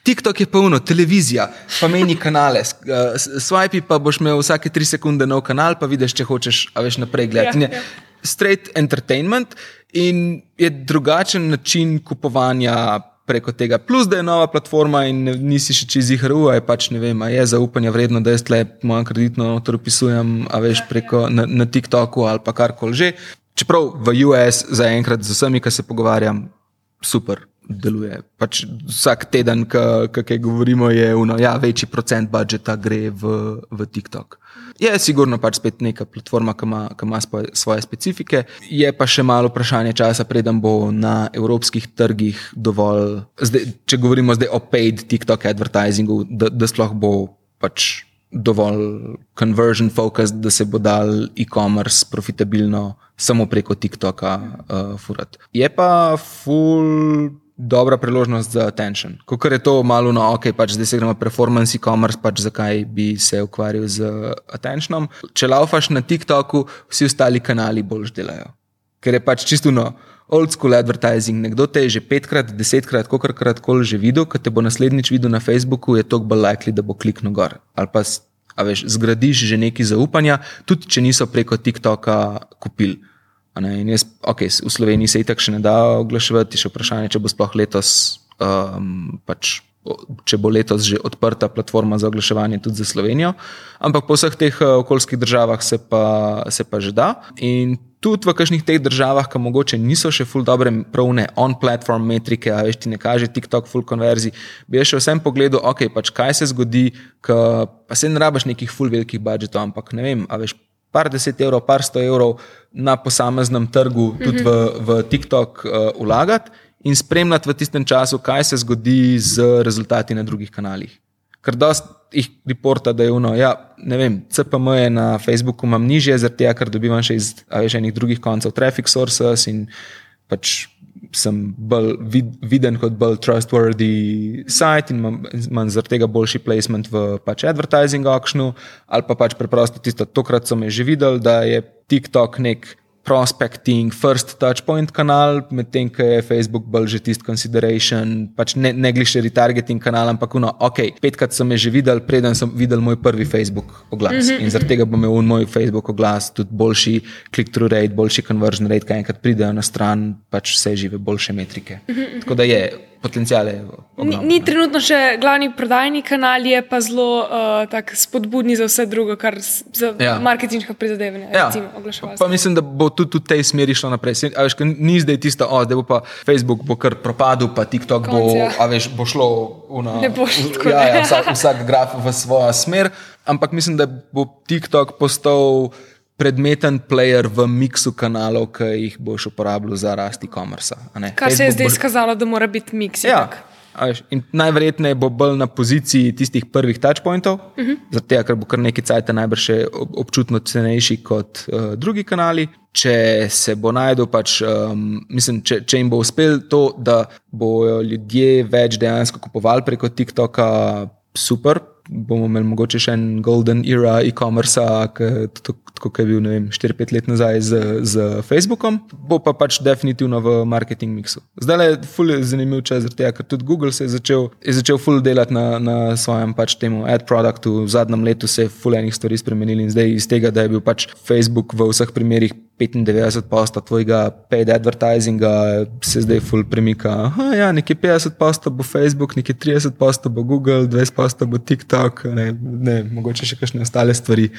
B: TikTok je polno, televizija, pa meni kanale, uh, swipe pa boš imel vsake tri sekunde nov kanal, pa vidiš, če hočeš, a veš naprej gledati. Ja, ja. Straight entertainment in je drugačen način kupovanja preko tega. Plus, da je nova platforma in nisi še čez jih RU, je pač ne vem, je zaupanje vredno, da jaz tle mojo kreditno notor opisujem, a veš preko na, na TikToku ali pa karkoli že. Čeprav v US zaenkrat z vsemi, ki se pogovarjam, super deluje. Pač vsak teden, ki govorimo, je uno, ja, večji procent budžeta gre v, v TikTok. Je sigurno pač spet neka platforma, ki ima, ki ima svoje specifike. Je pa še malo vprašanje časa, preden bo na evropskih trgih dovolj, zdaj, če govorimo zdaj o paid TikTok advertisingu, da, da sploh bo pač dovolj conversion focus, da se bo dal e-commerce profitabilno samo preko TikToka uh. Je pa full dobra priložnost za attention. Ko je to malo no, ok, pač zdaj se gremo performance e-commerce, pač zakaj bi se ukvarjal z attentionom. Če laufaš na TikToku, vsi ostali kanali bolj delajo. Ker je pač čisto no, old school advertising. Nekdo te je že petkrat, desetkrat, kolikrat koli že videl, ko te bo naslednjič videl na Facebooku, je to bolj likely, da bo kliknil gor. Ali pa veš, zgradiš že neki zaupanja, tudi če niso preko TikToka kupili. Jaz, okay, v Sloveniji se itak še ne da oglaševati, še vprašanje, če bo sploh letos, um, pač, če bo letos že odprta platforma za oglaševanje tudi za Slovenijo. Ampak po vseh teh uh, okoljskih državah se pa, se pa že da. In tudi v kakšnih teh državah, ki mogoče niso še full dobre, pravne on-platform metrike, a veš ti ne kaže TikTok full konverzij, bi še vsem pogledal, ok, pač kaj se zgodi, ka, pa se ne rabaš nekih full velikih budžetov, ampak ne vem, a veš par deset evrov, par sto evrov na posameznem trgu, tudi v, v TikTok, uh, vlagati in spremljati v tistem času, kaj se zgodi z rezultati na drugih kanalih. Ker dosta jih reporta, da je uno, ja, ne vem, CPM je na Facebooku imam nižje, zaradi tega, ker dobivam še iz enih drugih koncev traffic sources in pač sem bolj vid, viden kot bolj trustworthy site in imam zaradi tega boljši placement v pač advertising auctionu, ali pa pač preprosto tisto, tokrat so me že videli, da je TikTok nek prospecting, first touchpoint kanal, medtem ko je Facebook bolj že tisti consideration, pač ne, ne gliše retargeting kanal, ampak no, ok, petkrat so me že videli, preden sem videl moj prvi Facebook oglas. Mm -hmm. In zaradi tega bo imel moj Facebook oglas tudi boljši click-through rate, boljši conversion rate, kaj enkrat pridejo na stran, pač vse žive, boljše metrike. Mm -hmm. Tako da je potencijale.
A: Ni, ni trenutno še glavni prodajni kanal, je pa zelo uh, spodbudni za vse drugo, kar za ja. marketinška prizadevanja.
B: Ja. Recimo, pa mislim, da bo tudi v tej smeri šlo naprej. Veš, ni zdaj tisto, oh, da bo pa Facebook bo kar propadel, pa TikTok Konc, bo, ja. veš, bo šlo
A: na, ne bo šlo tako.
B: Ja, ja, vsak, vsak graf v svojo smer, ampak mislim, da bo TikTok postal predmeten player v miksu kanalov, ki jih boš uporabljal za rasti e-commerce.
A: Kaj se je zdaj izkazalo, da mora biti miks?
B: Ja. Najverjetneje bo bolj na poziciji tistih prvih touchpointov, uh -huh. zato ker bo kar nekaj cajt najbrž občutno cenejši kot uh, drugi kanali. Če se bo najdel, pač, um, mislim, če, če jim bo uspel to, da bodo ljudje več dejansko kupovali preko TikToka, super, bomo imeli mogoče še en golden era e-commerce, kot je bil 4-5 let nazaj z, z Facebookom, bo pa pač definitivno v marketing mixu. Zdaj je fully zanimiv čas, ker tudi Google se je začel, je začel fully delati na, na svojem pač temu ad produktu. V zadnjem letu se je fully enih stvari spremenili in zdaj iz tega, da je bil pač Facebook v vseh primerih 95% tvojega paid advertisinga se zdaj full premika. Aha, ja, nekje 50% bo Facebook, nekje 30% bo Google, 20% bo TikTok, ne, ne, mogoče še kakšne ostale stvari.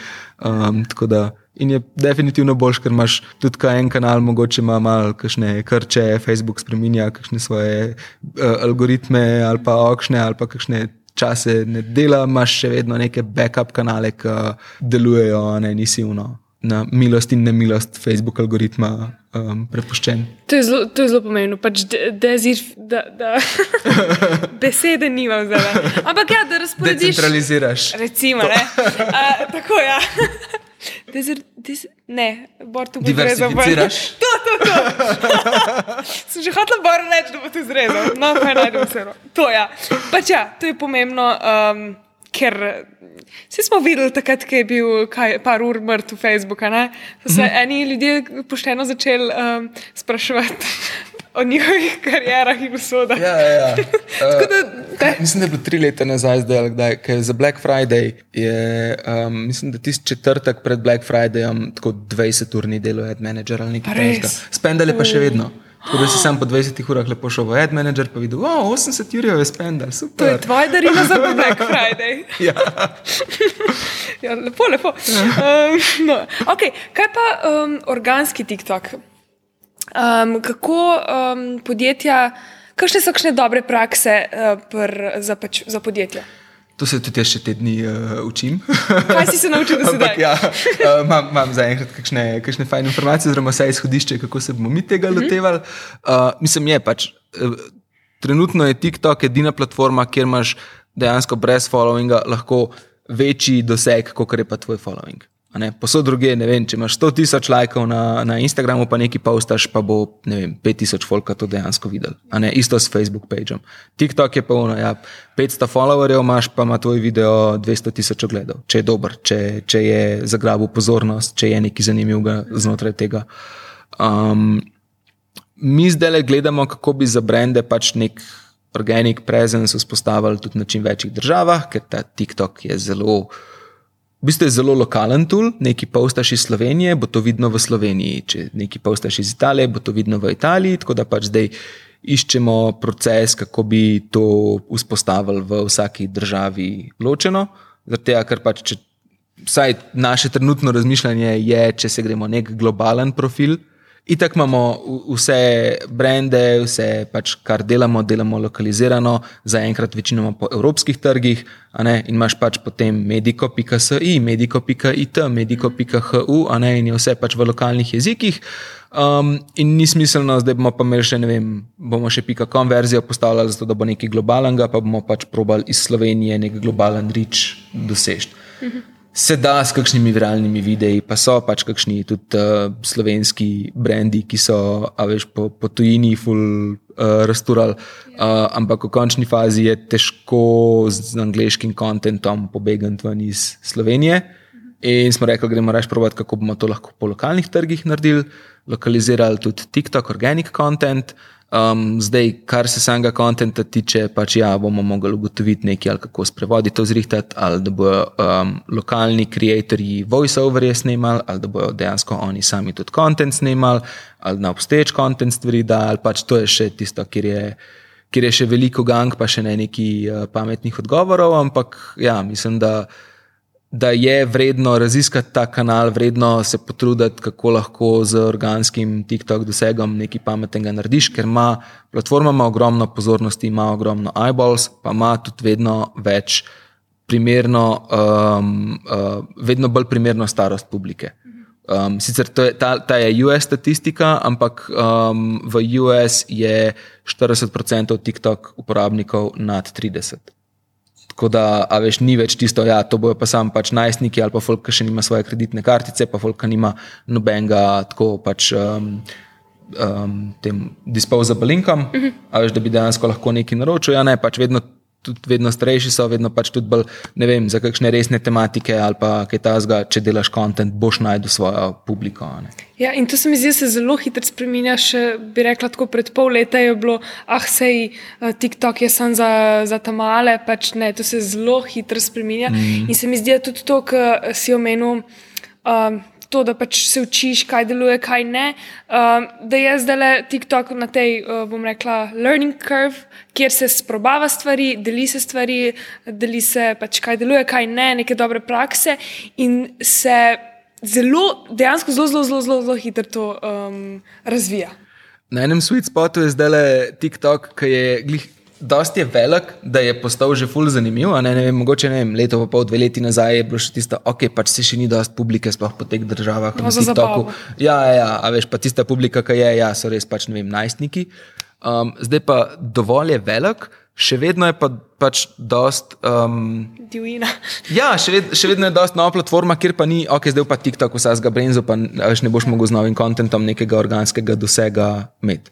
B: Um, da In je definitivno boljš, ker imaš tudi en kanal, mogoče ima malo kakšne krče, Facebook spremenja kakšne svoje uh, algoritme ali pa okšne ali pa kakšne čase ne dela, imaš še vedno neke backup kanale, ki delujejo, ne nisi uno. Na milost in nemilost Facebook algoritma um, prepuščen.
A: To je zelo, to je zelo pomembno, pač dezir, da, da. besede nimam zdaj. Ampak ja, da razporediš.
B: Centraliziraš.
A: Recimo, ne. Uh, tako ja. Dezir, dezir, ne, bor tu bo
B: zrezal.
A: To, to, to. Sem že hotel bor reči, da bo tu zrezal. No, kaj najdem vse. To ja. Pač ja, to je pomembno, um, ker vsi smo videli takrat, ko je bil kaj, par ur mrtev Facebooka, ne? So se mm -hmm. eni ljudje pošteno začeli um, spraševati o njihovih karjerah in usodah.
B: Ja, ja, ja. uh, da, mislim, da je bilo tri leta nazaj, zdaj, kdaj, za Black Friday. Je, um, mislim, da tisti četrtek pred Black Fridayom tako 20-urni delo ad manager ali nekaj takega. Spendali pa še vedno. Tako da si sam po 20 urah lepo šel v ad manager in videl, oh, 80 ur je spendal.
A: To je tvoja darila za Black Friday.
B: ja.
A: ja, lepo, lepo. Ja. Um, no. okay, kaj pa um, organski TikTok? Um, kako um, podjetja, kakšne so kakšne dobre prakse uh, pr, za, pač, za podjetja?
B: To se tudi jaz še te dni uh, učim.
A: Kaj si se naučil, da se da?
B: Ja, uh, imam, imam zaenkrat kakšne, kakšne fajne informacije, oziroma vse izhodišče, kako se bomo mi tega mm -hmm. lotevali. Uh, mislim, je pač. Uh, trenutno je TikTok edina platforma, kjer imaš dejansko brez followinga lahko večji doseg, kot je pa tvoj following. Posod druge, ne vem, če imaš 100 tisoč lajkov na, na Instagramu, pa nekaj postaš, pa bo 5 tisoč folka to dejansko videl. Isto s Facebook pageom. TikTok je pa ono, ja, 500 followerjev imaš, pa ima tvoj video 200 tisoč ogledov, če je dober, če, če je zagrabil pozornost, če je nekaj zanimivega znotraj tega. Um, mi zdaj le gledamo, kako bi za brende pač nek organic presence vzpostavili tudi na čim večjih državah, ker ta TikTok je zelo. V bistvu je zelo lokalen tool, nekaj postaš iz Slovenije, bo to vidno v Sloveniji, če nekaj postaš iz Italije, bo to vidno v Italiji. Tako da pač zdaj iščemo proces, kako bi to vzpostavili v vsaki državi ločeno. Zato, ker pač, če, vsaj naše trenutno razmišljanje je, če se gremo nek globalen profil. Itak imamo vse brende, vse, pač, kar delamo, delamo lokalizirano, zaenkrat večinoma po evropskih trgih, in imaš pač potem mediko.si, mediko.it, mediko.hu, in je vse pač v lokalnih jezikih. Um, in ni smiselno, da bomo pa imeli še, ne vem, bomo še pika konverzijo postavljali, zato da bo nekaj globalnega, pa bomo pač probali iz Slovenije nek globalen rič doseči. Mhm se da s kakšnimi viralnimi videi, pa so pač kakšni tudi uh, slovenski brendi, ki so, a veš, po, po tujini ful uh, rasturali. Uh, ampak v končni fazi je težko z angliškim kontentom pobegati ven iz Slovenije. In smo rekli, gremo reči provat, kako bomo to lahko po lokalnih trgih naredili, lokalizirali tudi TikTok, organic content. Um, zdaj, kar se samega konta tiče, pač ja, bomo mogli ugotoviti nekaj, kako s prevodi to zrihtati, ali da bodo um, lokalni ustvarjalci voice-overje snimali, ali da bodo dejansko oni sami tudi kontent snimali, ali na obstoječ kontent stvari, da ali pač to je še tisto, kjer je, kjer je še veliko gang, pa še ne neki uh, pametnih odgovorov, ampak ja, mislim, da da je vredno raziskati ta kanal, vredno se potruditi, kako lahko z organskim TikTok dosegom nekaj pametnega narediš, ker ima platforma ima ogromno pozornosti, ima ogromno eyeballs, pa ima tudi vedno več primerno, um, uh, vedno bolj primerno starost publike. Um, sicer je, ta, ta je US statistika, ampak um, v US je 40% TikTok uporabnikov nad 30. Tako da, a veš, ni več tisto, ja, to bojo pa sam pač najstniki ali pa folk, ki še nima svoje kreditne kartice, pa folk, ki nima nobenega tako pač. Um, um, tem disposable income, uh -huh. ali da bi dejansko lahko nekaj naročil. Ja, ne, pač vedno tudi vedno starejši so, vedno pač tudi bolj, ne vem, za kakšne resne tematike ali pa kaj tasga, če delaš kontent, boš najdel svojo publiko.
A: Ja, in to se mi zdi, da se zelo hitro spremenja. Še bi rekla, tako pred pol leta je bilo, ah, sej eh, TikTok je samo za, za ta male, pač ne, to se zelo hitro spremenja. Mm. In se mi zdi, da tudi to, kar si omenil. Um, to, da pač se učiš, kaj deluje, kaj ne. Um, da je zdaj le TikTok na tej, uh, bom rekla, learning curve, kjer se sprobava stvari, deli se stvari, deli se pač, kaj deluje, kaj ne, neke dobre prakse in se zelo, dejansko zelo, zelo, zelo, zelo, zelo hitro to um, razvija.
B: Na enem sweet spotu je zdaj le TikTok, ki je glih. Dosti je velik, da je postal že ful zanimiv. Ne, ne vem, mogoče ne vem, leto, pa pol, dve leti nazaj je bilo še tisto, ok, pač se še ni dosti publike, sploh po teh državah.
A: No, za zabavo.
B: Ja, ja, a veš, pa tista publika, ki je, ja, so res pač, ne vem, najstniki. Um, zdaj pa dovolj je velik, še vedno je pa pač dost. Um,
A: Divina.
B: ja, še, ved, še vedno je dost nova platforma, kjer pa ni, ok, zdaj pa TikTok, vsega Brenzo, pa veš, ne boš mogel z novim kontentom nekega organskega dosega imeti.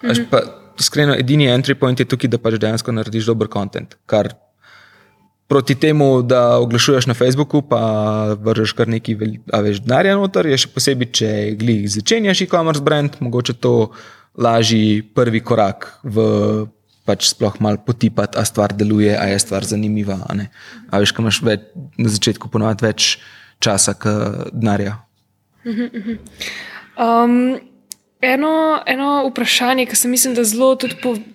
B: Mm -hmm. Iskreno, edini entry point je tukaj, da pač dejansko narediš dober kontent. Kar proti temu, da oglašuješ na Facebooku, pa vržeš kar nekaj več denarja noter, je še posebej, če glih začenjaš e-commerce brand, mogoče to lažji prvi korak v pač sploh malo potipati, a stvar deluje, a je stvar zanimiva. A, a veš, kaj imaš več, na začetku ponovadi več časa, kot denarja.
A: Um, eno, eno vprašanje, ki se mislim, da zelo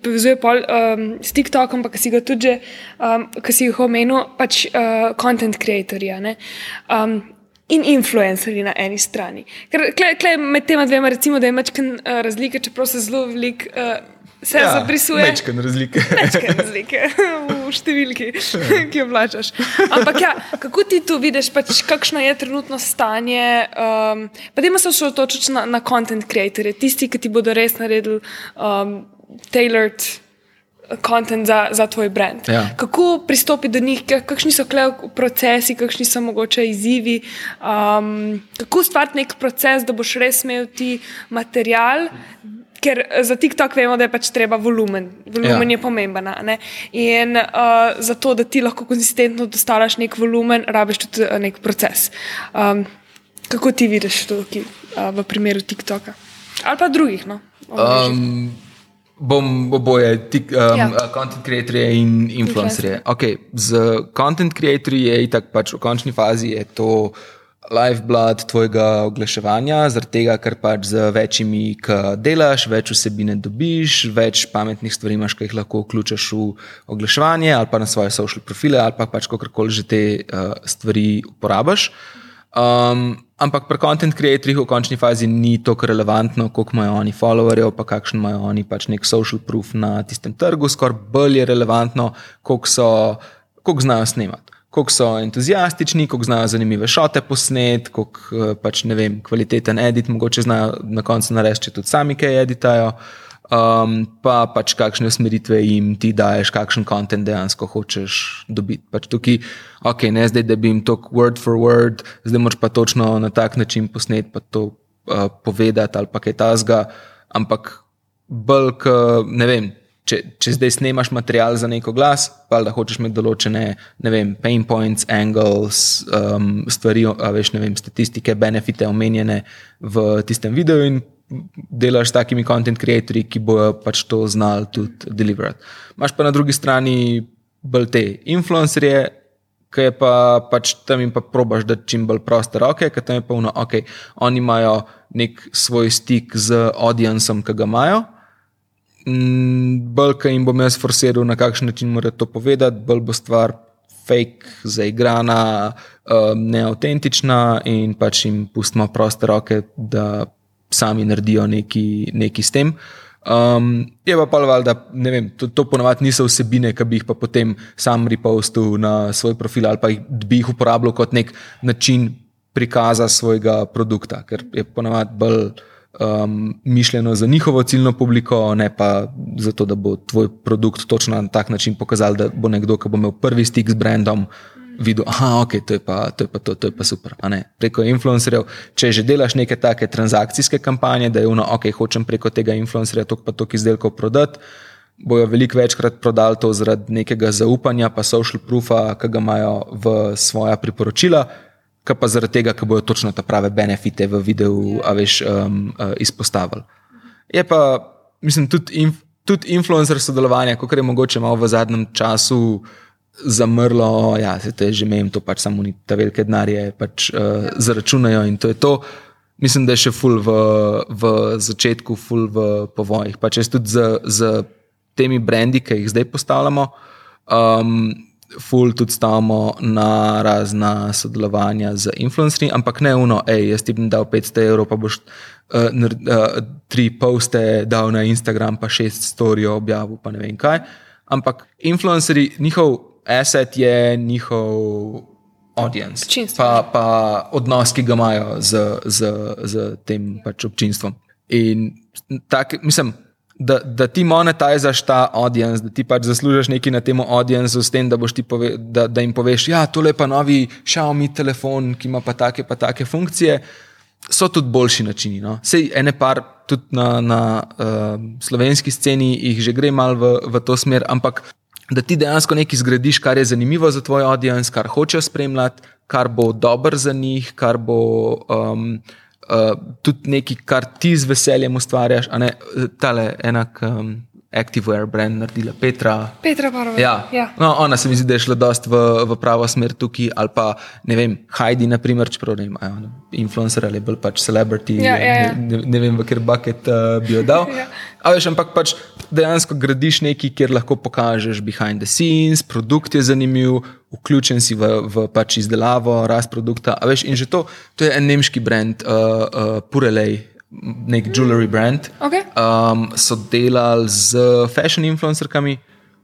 A: povezuje pol, um, s TikTokom, pa ki si ga tudi, um, ki si jih omenil, pač uh, content creatorja. Um, In influencerji na eni strani. Ker kle, kle med tema dvema, recimo, da je večkrat uh, razlika, čeprav se zelo veliko uh, se ja, zabrisuje.
B: Večkrat razlike.
A: Večkrat razlike v številki, ki jo plačaš. Ampak ja, kako ti to vidiš, pač, kakšno je trenutno stanje? Um, pa da imaš se osredotočiti na, na content creatorje, tisti, ki ti bodo res naredili um, tailored. Content za, za tvoj brand.
B: Ja.
A: Kako pristopiti do njih, kakšni so procesi, kakšni so mogoče izzivi, um, kako ustvariti nek proces, da boš res imel ti material, ker eh, za TikTok vemo, da je pač treba volumen. Volumen ja. je pomemben. In uh, za to, da ti lahko konsistentno dostavljaš nek volumen, rabiš tudi uh, nek proces. Um, kako ti vidiš to ki, uh, v primeru TikToka ali pa drugih? No?
B: Um, bom oboje, tik, um, ja. content creatorje in influencerje. Okay, z content creatorji je itak pač v končni fazi to lifeblood tvojega oglaševanja, zaradi tega, ker pač z večjimi, ki delaš, več vsebine dobiš, več pametnih stvari imaš, ki jih lahko vključiš v oglaševanje ali pa na svoje social profile ali pa pač kakorkoli že te uh, stvari uporabiš. Um, ampak pri content creatorjih v končni fazi ni tako relevantno, koliko imajo oni followerjev, pa kakšen imajo oni pač nek social proof na tistem trgu, skoraj bolj je relevantno, koliko, so, koliko znajo snemati koliko so entuzijastični, koliko znajo zanimive šote posnet, koliko eh, pač ne vem, kvaliteten edit, mogoče znajo na koncu narediti, tudi sami kaj editajo. Um, pa pač kakšne usmeritve jim ti daješ, kakšen kontent dejansko hočeš dobiti. Pač tukaj, ok, ne zdaj, da bi jim to word for word, zdaj moč pa točno na tak način posnet, pa to uh, povedati ali pa kaj tasga, ampak bolj, ne vem, če, če zdaj snemaš material za neko glas, pa da hočeš imeti določene vem, pain points, angles, um, stvari, veš, vem, statistike, benefite omenjene v tistem videu in delaš s takimi content creatorji, ki bojo pač to znali tudi deliverati. Imáš pa na drugi strani bolj te influencerje. Ki je pa, pač tam jim pa probaš, da čim bolj proste roke, ker tam je pa uno, ok, oni imajo nek svoj stik z audiencem, ki ga imajo, bolj, ki jim bom jaz forsiral, na kakšen način mora to povedati, bolj bo stvar fake, zaigrana, um, neautentična in pač jim pustimo proste roke, da sami naredijo nekaj s tem. Um, je pa pa valjda, ne vem, to, to ponovadi niso vsebine, ki bi jih pa potem sam repostil na svoj profil ali pa jih, bi jih uporabljal kot nek način prikaza svojega produkta, ker je ponovadi bolj um, mišljeno za njihovo ciljno publiko, ne pa zato, da bo tvoj produkt točno na tak način pokazal, da bo nekdo, ki bo imel prvi stik z brandom, videl, da okay, je to, to je pa to, to je pa super. Preko influencerjev, če že delaš neke take transakcijske kampanje, da je ono, ok, hočem preko tega influencerja tok pa tok izdelkov prodati. Bojo veliko večkrat prodali to zaradi nekega zaupanja, pa social proofa, ki ga imajo v svoja priporočila, pa zaradi tega, ker bojo točno ta prave benefite v videu veš, um, uh, izpostavili. Je pa, mislim, tudi, inf, tudi influencer sodelovanja, kot je mogoče malo v zadnjem času zamrlo, ja, se te že mejem, to pač samo ta velike denarje, pač uh, zaračunajo in to je to. Mislim, da je še ful v, v začetku, ful v povojih. Pa če tudi z, z temi brendi, ki jih zdaj postavljamo, um, ful tudi stavimo na razna sodelovanja z influencerji, ampak ne uno, hej, jaz ti bom dal 500 evrov, pa boš uh, uh, tri poste dal na Instagram, pa šest storijo objavil, pa ne vem kaj. Ampak influencerji, njihov asset je njihov audience, pa, pa odnos, ki ga imajo z, z, z tem pač občinstvom. In tak, mislim, da, da ti monetizaš ta audience, da ti pač zaslužiš nekaj na tem audienceu, s tem, da, pove, da, da jim poveš, da ja, je pa novi Xiaomi telefon, ki ima pa take, pa take funkcije. So tudi boljši načini. No? Sej ene par, tudi na, na uh, slovenski sceni, jih že gre malo v, v to smer, ampak da ti dejansko nekaj zgradiš, kar je zanimivo za tvoj audience, kar hočeš spremljati, kar bo dobro za njih, kar bo. Um, uh, tudi nekaj, kar ti z veseljem ustvarjaš, a ne tale enak. Um, Activewear brand naredila Petra.
A: Petra Parova.
B: Ja. ja. No, ona se mi zdi, da je šla dost v, v pravo smer tukaj, ali pa ne vem, Heidi, naprimer, čeprav ne vem, influencer ali bolj pač celebrity.
A: Ja, ja, ja.
B: Ne, ne vem, v kjer bucket uh, bi jo dal. ja. veš, ampak pač dejansko gradiš nekaj, kjer lahko pokažeš behind the scenes, produkt je zanimiv, vključen si v, v pač izdelavo, rast produkta. Veš, in že to, to je en nemški brand, uh, uh, Purelej nek jewelry brand.
A: Okay.
B: Um, so delali z fashion influencerkami,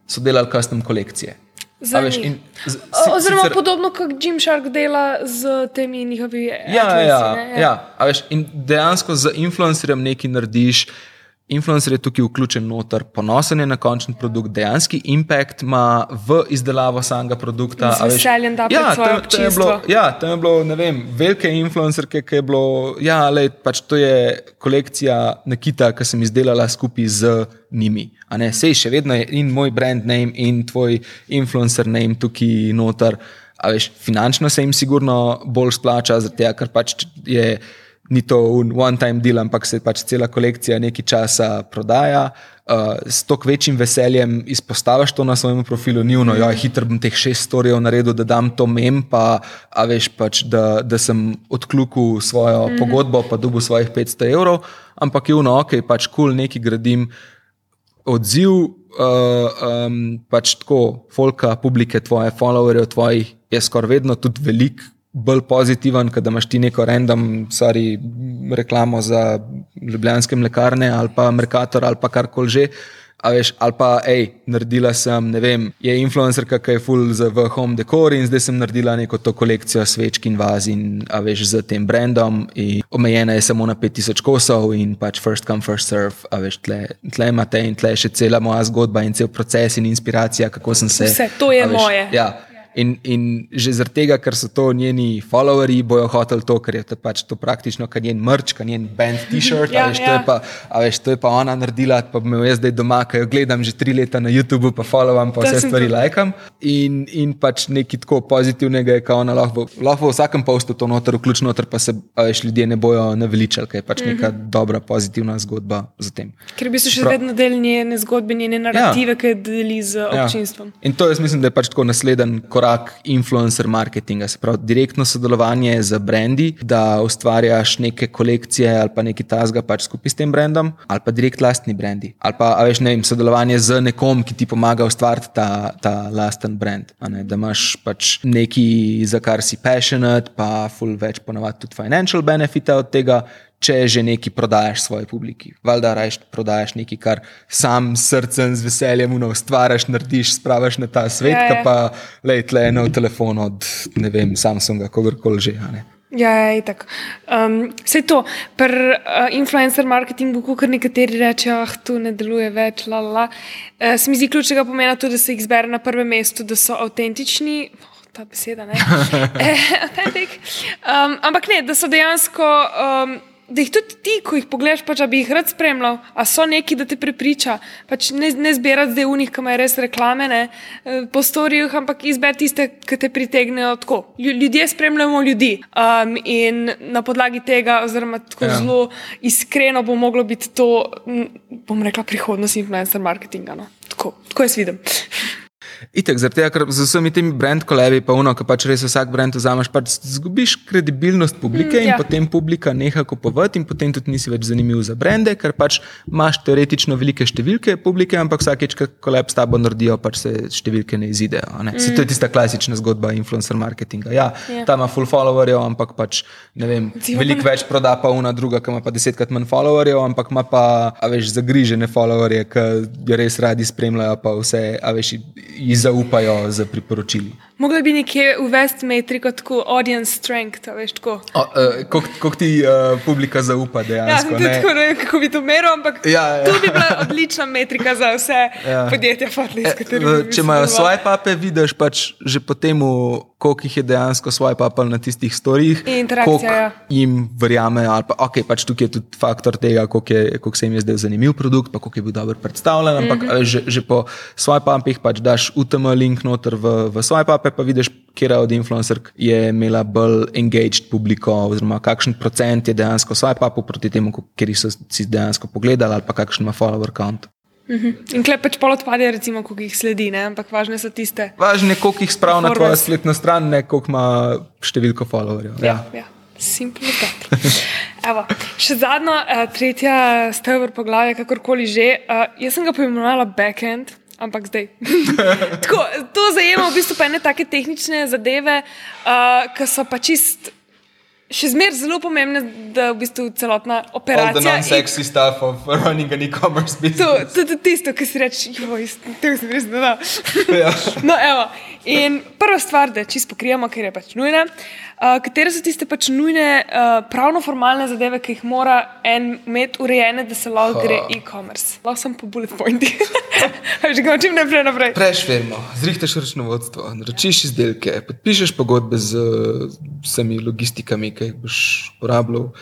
B: so delali custom kolekcije.
A: Veš, in, z, si, Oziroma, sicer, podobno kot Jim Shark dela z temi njihovimi.
B: Ja, ja, ja, ja. Veš, in dejansko z influencerjem nekaj narediš, influencer je tukaj vključen noter, ponosen je na končni produkt, dejanski impact ima v izdelavo samega produkta.
A: Veseljen, da ja, tam, tam
B: je bilo, ja, tam je bilo, ne vem, velike influencerke, ki je bilo, ja, le, pač to je kolekcija Nakita, ki sem izdelala skupaj z njimi. Sej še vedno je in moj brand name in tvoj influencer name tukaj noter. Veš, finančno se jim sigurno bolj splača, zato ker pač je ni to one-time deal, ampak se pač cela kolekcija nekaj časa prodaja. Uh, s toliko večjim veseljem izpostaviš to na svojem profilu, ni ono, ja, hitro bom teh šest storijev naredil, da dam to mem, pa veš, pač, da, da sem odklukil svojo mm -hmm. pogodbo, pa dobil svojih 500 evrov, ampak je ono, ok, pač kul cool, nekaj gradim. Odziv, uh, um, pač tako, folka, publike, tvoje followerje, tvojih je skoraj vedno tudi velik, bolj pozitiven, da imaš ti neko random, sorry, reklamo za ljubljanske mlekarne ali pa Merkator ali pa karkoli že. Veš, ali pa, hej, naredila sem, ne vem, je influencerka, ki je full za v home decor in zdaj sem naredila neko to kolekcijo svečk in vaz in, a veš, z tem brandom in omejena je samo na 5000 kosov in pač first come, first serve, a veš, tle, tle imate in tle še cela moja zgodba in cel proces in inspiracija, kako sem se.
A: Vse, to je
B: veš,
A: moje.
B: Ja, In, in že zaradi tega, ker so to njeni followeri, bojo hoteli to, ker je to, pač to praktično, kar njen mrč, kar njen band t-shirt. ja, ja. to, to je pa ona naredila, pa me jaz zdaj doma, ki jo gledam že tri leta na YouTubu, pa followam, pa vse stvari lajkam. In, in pač nekaj tako pozitivnega je, da ona lahko, lahko v vsakem postu to noter, vključno noter, pa se veš, ljudje ne bojo naveličali, ker je pač neka mm -hmm. dobra, pozitivna zgodba za tem.
A: Ker bi se še vedno delili njene zgodbe, njene narative, ja. ki deli z ja. občinstvom.
B: Ja. In to jaz mislim, da je pač tako nasleden korak influencer marketinga, se pravi direktno sodelovanje z brendi, da ustvarjaš neke kolekcije ali pa nekaj tasga pač skupaj s tem brandom, ali pa direkt lastni brendi. Ali pa veš, ne vem, sodelovanje z nekom, ki ti pomaga ustvariti ta, ta lasten brand. Da imaš pač nekaj, za kar si passionate, pa full več ponovadi tudi financial benefite od tega če že nekaj prodajaš svoji publiki. Valjda rajš prodajaš nekaj, kar sam srcem, z veseljem ustvariš, narediš, spraviš na ta svet, ja, ja. pa le tle eno telefon od ne vem, Samsunga, kogarkoli že.
A: Ja, je ja, tako. Um, vse to, pri uh, influencer marketingu, kot nekateri rečejo, ah, tu ne deluje več. La, la. Uh, se mi zdi ključnega pomena tudi, da se jih zbere na prvem mestu, da so avtentični. Oh, ta beseda, ne. Autentik. Um, ampak ne, da so dejansko. Um, da jih tudi ti, ko jih pogledaš, pač, bi jih rad spremljal, a so neki, da te prepriča. Pač ne, ne zbirati zdaj unih, ki imajo res reklame ne, eh, po storijah, ampak izberiti tiste, ki te pritegnejo tako. Ljudje spremljamo ljudi. Um, in na podlagi tega, oziroma tako ja. zelo iskreno, bo moglo biti to, bom rekla, prihodnost influencer marketinga. No. Tako, tako jaz vidim.
B: Itek, zaradi tega, ker z vsemi temi brand kolebi, pa uno, ki pač res vsak brand vzameš, pač zgubiš kredibilnost publike mm, in ja. potem publika neha kupovati in potem tudi nisi več zanimiv za brende, ker pač imaš teoretično velike številke publike, ampak vsakeč, ko koleb s tabo naredijo, pač se številke ne izidejo. Ne? Mm. Se, to je tista klasična zgodba influencer marketinga. Ja, ja. ta ima full followerjev, ampak pač ne vem, veliko več proda pa una druga, ki ima pa desetkrat manj followerjev, ampak ima pa, a veš, zagrižene followerje, ki res radi spremljajo pa vse, a veš, ji zaupajo za priporočili.
A: Mogli bi nekje uvesti metriko, tako audience strength, veš, tako.
B: Uh, Kako ti uh, publika zaupa, dejansko.
A: Ja, tako, ne vem, kako bi to meril, ampak ja, ja. to bi bila odlična metrika za vse ja. podjetja, Fatli, s katerimi.
B: E, če imajo svoje pape, vidiš pač že po tem, koliko jih je dejansko svoje pape na tistih storjih.
A: Koliko ja.
B: jim verjame, ali pa okay, pač tukaj je tudi faktor tega, koliko, je, koliko se jim je zdel zanimiv produkt, pa koliko je bil dobro predstavljen. Ampak mm -hmm. že, že po svojih papih pač daš UTM link noter v, v svoje pape pa vidiš, kje od influencerk je imela bolj engaged publiko, oziroma kakšen procent je dejansko swipe up proti temu, kjer so si dejansko pogledali, ali pa kakšen ima follower count.
A: Uh mhm. -huh. In klep pač pol odpade, recimo, koliko jih sledi, ne? ampak važne so tiste.
B: Važne je, koliko jih spravi na tvojo spletno stran, ne koliko ima številko followerjev. Ja,
A: ja. ja. Simpel je to. Še zadnja, uh, tretja stebr poglavja, kakorkoli že. Uh, jaz sem ga poimenovala backend ampak zdaj. Tako, to zajema v bistvu ene take tehnične zadeve, uh, ki so pa čist. Še zmeraj zelo pomembne, da v bistvu celotna operacija.
B: To je non-sexy in... stuff of running an e-commerce business.
A: To je tisto, kar si reče, joj, tega sem res ne dal. Ja. no, evo. In prva stvar, da čisto pokrijemo, ker je pač nujna. Uh, katere so tiste pač nujne, uh, pravno-formalne zadeve, ki jih mora en imeti urejene, da se lahko gre e-commerce? Lahko sem po bullet pointih. Že ga čim naprej naprej.
B: Prešverno, zrihteš računovodstvo, naročiš izdelke, podpišeš pogodbe z vsemi logistikami, ki jih boš uporabljal,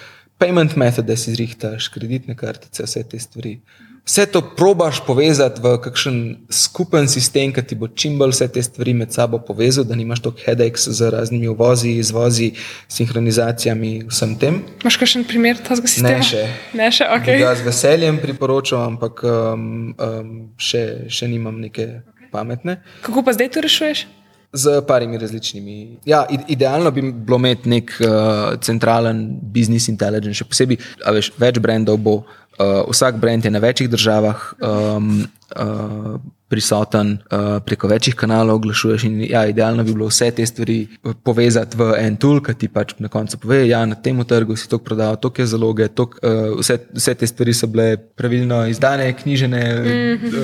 B: payment metode si zrihtaš, kreditne kartice, vse te stvari. Vse to probaš povezati v kakšen skupen sistem, ki ti bo čim bolj vse te stvari med sabo povezal, da nimaš toliko headaches z raznimi uvozi, izvozi, sinhronizacijami, vsem tem.
A: Imáš kakšen primer tega sistema?
B: Ne še.
A: Ne še, ok.
B: Ja, z veseljem priporočam, ampak um, um, še, še nimam neke okay. pametne.
A: Kako pa zdaj to rešuješ?
B: Z parimi različnimi. Ja, idealno bi bilo imeti nek uh, centralen business intelligence, še posebej, veš, več brendov bo. Uh, vsak brand je na večjih državah um, uh, prisoten, uh, preko večjih kanalov oglašuješ. In, ja, idealno bi bilo vse te stvari povezati v en tool, ki ti pač na koncu pove, da ja, na tem trgu si to prodal, to je zaloge, tok, uh, vse, vse te stvari so bile pravilno izdane, knjižene, mm -hmm.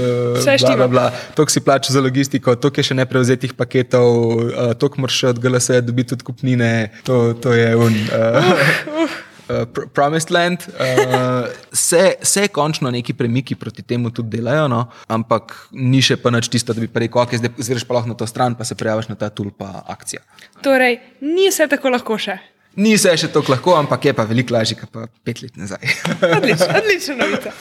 B: uh, to si plačal za logistiko, to je še neprevzetih paketov, uh, to moraš od GLS dobiti tudi kupnine, to, to je un. Uh, uh, uh. Uh, promised Land, uh, se, se končno neki premiki proti temu tudi delajo, no? ampak ni še pa nič tisto, da bi rekel, ok, zdaj zreš pa lahko na to stran, pa se prijaviš na ta tool, pa akcija.
A: Torej, ni vse tako lahko še.
B: Ni vse še tako lahko, ampak je pa veliko lažje, kot pa pet let nazaj.
A: Odlično, odlična novica.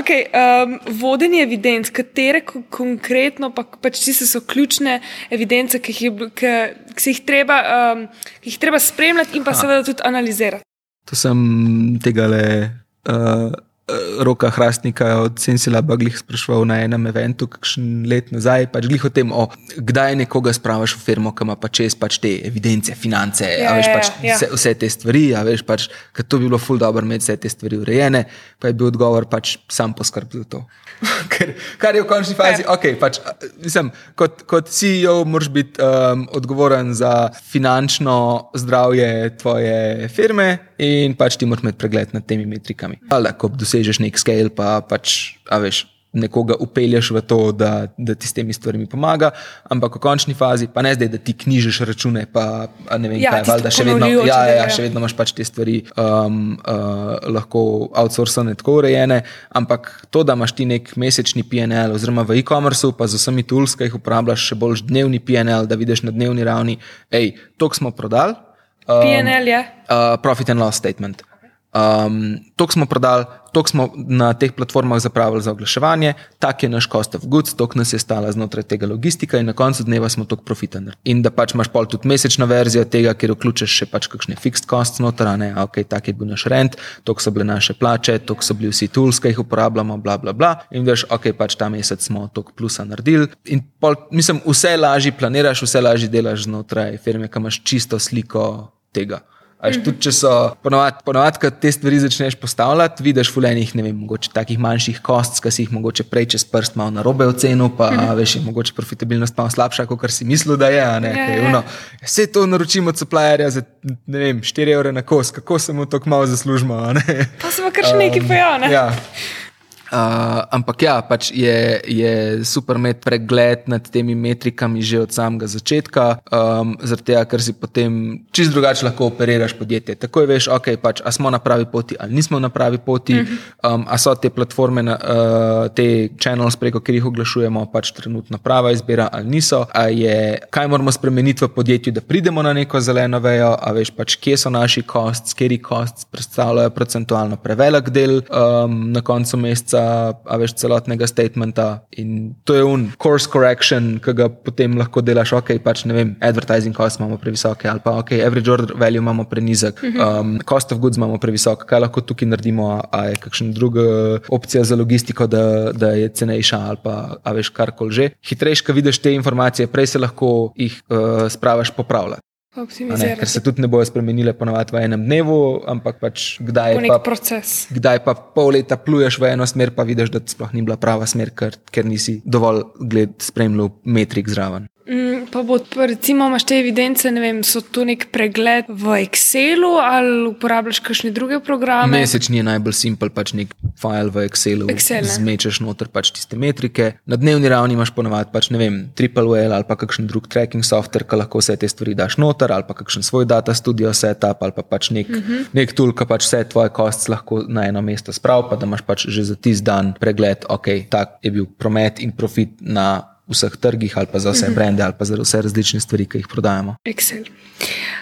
A: Okay, um, vodenje evidenc, katere konkretno pa, pač so ključne evidence, ki jih, ki, ki jih, treba, um, ki jih treba spremljati in pa Aha. seveda tudi analizirati.
B: To sem tega le. Uh, Roka Hrastnika od Sensila Baglih sprašval na enem eventu, kakšen let nazaj, pač glih o tem, o, kdaj nekoga spravaš v firmo, ki ima pač čez pač te evidence, finance, ja, veš, ja, pač ja, ja. Vse, vse te stvari, a veš, pač, ker to bi bilo ful dobro imeti vse te stvari urejene, pa je bil odgovor pač sam poskrb za to. Ker, kar je v končni fazi, ja. ok, pač, mislim, kot, kot CEO moraš biti um, odgovoren za finančno zdravje tvoje firme in pač ti moraš imeti pregled nad temi metrikami. Ali, dosežeš nek scale, pa pač, a veš, nekoga upelješ v to, da, da ti s temi stvarmi pomaga, ampak v končni fazi, pa ne zdaj, da ti knjižeš račune, pa ne vem, ja, kaj, valjda, še vedno, ja, ja, ja, še vedno imaš pač te stvari um, uh, lahko outsourcene, tako urejene, ampak to, da imaš ti nek mesečni PNL, oziroma v e-commerceu, pa z vsemi tools, ki jih uporabljaš, še bolj dnevni PNL, da vidiš na dnevni ravni, hej, to smo prodali.
A: Um, PNL je.
B: Uh, profit and loss statement. Um, to smo prodali, to smo na teh platformah zapravili za oglaševanje, tak je naš cost of goods, to nas je stala znotraj tega logistika in na koncu dneva smo tok profiten. In da pač imaš pol tudi mesečna verzija tega, kjer vključeš še pač kakšne fixed costs znotraj, ne, ok, tak je bil naš rent, to so bile naše plače, to so bili vsi tools, ki jih uporabljamo, bla bla bla. In veš, ok, pač ta mesec smo tok plusa naredili. In pol, mislim, vse lažje planiraš, vse lažje delaš znotraj firme, kam imaš čisto sliko tega. Až tudi, če so ponovadi, ponovad, ko te stvari začneš postavljati, vidiš fulejnih, ne vem, mogoče takih manjših kost, ki si jih mogoče prej čez prst malo na robe ocenil, pa mm -hmm. veš, je mogoče profitabilnost malo slabša, kot si mislil, da je. Ne, je, je. Uno, vse to naročimo od supplierja za ne vem, 4 evre na kos, kako se mu tako malo zaslužimo.
A: Pa smo kar še neki um, pojavili.
B: Ja. Uh, ampak ja, pač je, je super imeti pregled nad temi metrikami že od samega začetka, um, zaradi tega, ker si potem čist drugače lahko operiraš podjetje. Takoj veš, ok, pač, a smo na pravi poti ali nismo na pravi poti, um, a so te platforme, na, uh, te channels, preko katerih oglašujemo, pač trenutno prava izbira ali niso, a je, kaj moramo spremeniti v podjetju, da pridemo na neko zeleno vejo, a veš pač, kje so naši kosti, skeri kosti predstavljajo procentualno prevelik del um, na koncu meseca a veš celotnega statementa. In to je un course correction, ki ga potem lahko delaš, ok, pač ne vem, advertising cost imamo previsoke ali pa ok, average order value imamo prenizek, mhm. um, cost of goods imamo previsok, kaj lahko tukaj naredimo, a je kakšna druga opcija za logistiko, da, da je cenejša ali pa a veš karkoli že. Hitrejš, ko vidiš te informacije, prej se lahko jih uh, spravaš popravljati. Ne, ker se tudi ne bojo spremenile ponovadi v enem dnevu, ampak pač kdaj je pa
A: proces.
B: Kdaj pa pol leta pluješ v eno smer, pa vidiš, da sploh ni bila prava smer, ker, ker nisi dovolj spremljal metrik zraven.
A: Mm, pa bo, recimo, imaš te evidence, ne vem, so to nek pregled v Excelu ali uporabljaš kakšne druge programe?
B: Mesečni je najbolj simpel, pač nek file v Excelu. Excel, zmečeš noter pač tiste metrike. Na dnevni ravni imaš ponovadi pač, ne vem, TripleWell ali pa kakšen drug tracking software, ki lahko vse te stvari daš noter ali pa kakšen svoj data studio setup ali pa pač nek, uh mhm. -huh. nek tool, ki pač vse tvoje kosti lahko na eno mesto spravi, pa da imaš pač že za tisti dan pregled, ok, tak je bil promet in profit na vseh trgih, ali pa za vse mm -hmm. brende, ali pa za vse različne stvari, ki jih prodajamo.
A: Excel.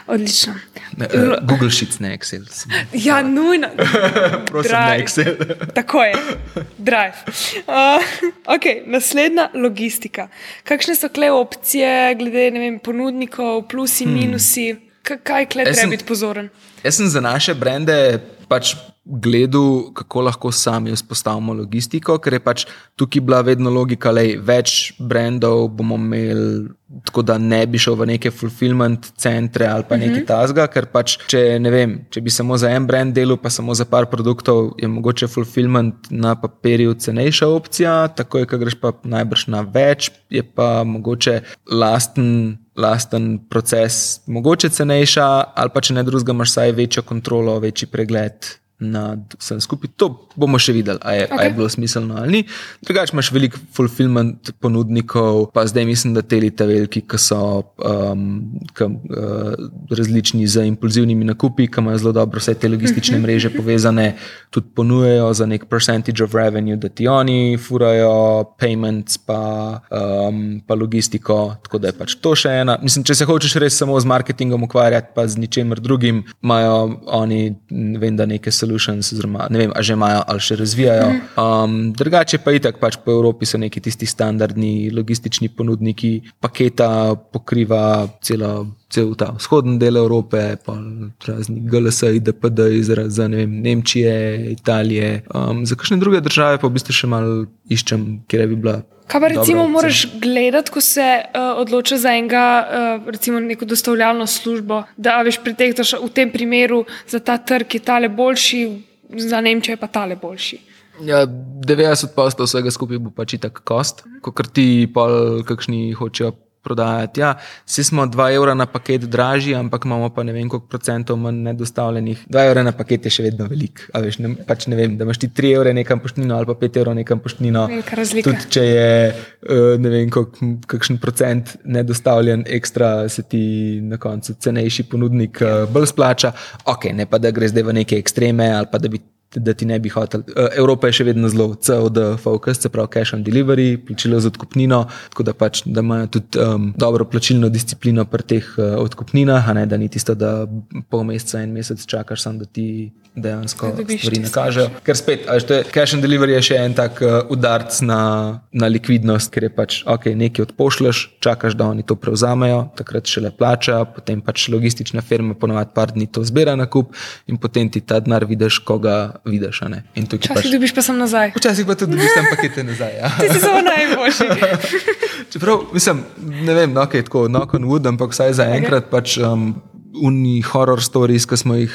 A: Odlično.
B: Ne, uh, Google Sheets, ne Excel.
A: Ja, nujno.
B: Prosim, Drive. ne Excel.
A: Tako je. Drive. Uh, okay. Naslednja logistika. Kakšne so kle opcije, glede vem, ponudnikov, plusi, hmm. minusi? Kaj kle treba biti pozoren?
B: Jaz sem za naše brende pač gledal, kako lahko sami vzpostavimo logistiko, ker je pač tukaj bila vedno logika, da več brendov bomo imeli, tako da ne bi šel v neke fulfillment centre ali pa uh -huh. nekaj mhm. tasga, ker pač, če, ne vem, če bi samo za en brand delal, pa samo za par produktov, je mogoče fulfillment na papirju cenejša opcija, tako je, ko greš pa najbrž na več, je pa mogoče lasten. Lasten proces, mogoče cenejša, ali pa če ne drugega, imaš vsaj večjo kontrolo, večji pregled nad vsem skupaj. To bomo še videli, ali je, okay. je bilo smiselno ali ni. Drugač imaš veliko fulfillment ponudnikov, pa zdaj mislim, da te lite veliki, ki so um, k, uh, različni z impulzivnimi nakupi, ki imajo zelo dobro vse te logistične mreže povezane, tudi ponujejo za nek percentage of revenue, da ti oni furajo payments, pa, um, pa logistiko. Tako da je pač to še ena. Mislim, če se hočeš res samo z marketingom ukvarjati, pa z ničemer drugim, imajo oni, vem, da nekaj se solutions, oziroma ne vem, ali že imajo ali še razvijajo. Um, drugače pa itak pač po Evropi so neki tisti standardni logistični ponudniki, paketa pokriva celo. Cel ta vzhodni del Evrope, pa razni GLS, IDPD, izraz ne vem, Nemčije, Italije. Um, za kakšne druge države pa v bistvu še malo iščem, kje bi bila
A: Kaj pa recimo Dobro, moraš gledati, ko se uh, odloča za enega, uh, recimo neko dostavljalno službo, da veš, pretektaš v tem primeru za ta trg je tale boljši, za Nemčijo je pa tale boljši.
B: Ja, 90% vsega skupaj bo pač tako kost, kot ti pa kakšni hočejo prodajati. Ja, vsi smo 2 evra na paket dražji, ampak imamo pa ne vem koliko procentov manj nedostavljenih. 2 evra na paket je še vedno velik. Veš, ne, pač ne vem, da imaš ti 3 evre nekam poštnino ali pa 5 evrov nekam poštnino. Tudi če je uh, ne vem koliko, kakšen procent nedostavljen, ekstra se ti na koncu cenejši ponudnik uh, bolj splača. Ok, ne pa da gre zdaj v neke ekstreme ali pa da bi da ti ne bi hotel. Uh, Evropa je še vedno zelo COD focus, se pravi cash on delivery, plačilo za odkupnino, tako da pač da imajo tudi um, dobro plačilno disciplino pri teh uh, odkupninah, a ne da ni tisto, da pol meseca, en mesec čakaš, sam, da ti dejansko stvari ne kažejo. Ker spet, ajšte, cash on delivery je še en tak uh, udarc na, na likvidnost, ker je pač ok, nekaj odpošleš, čakaš, da oni to prevzamejo, takrat šele plačajo, potem pač logistična firma ponovadi par dni to zbira na kup in potem ti ta denar vidiš, koga vidiš.
A: Včasih pač, dobiš pa sem nazaj.
B: Včasih pa tudi dobiš tam pakete nazaj. Ja.
A: Ti si samo najboljši.
B: Čeprav, mislim, ne vem, no, kaj je tako, no, kon wood, ampak vsaj za enkrat okay. pač. Um, Uni horror stories, ki smo jih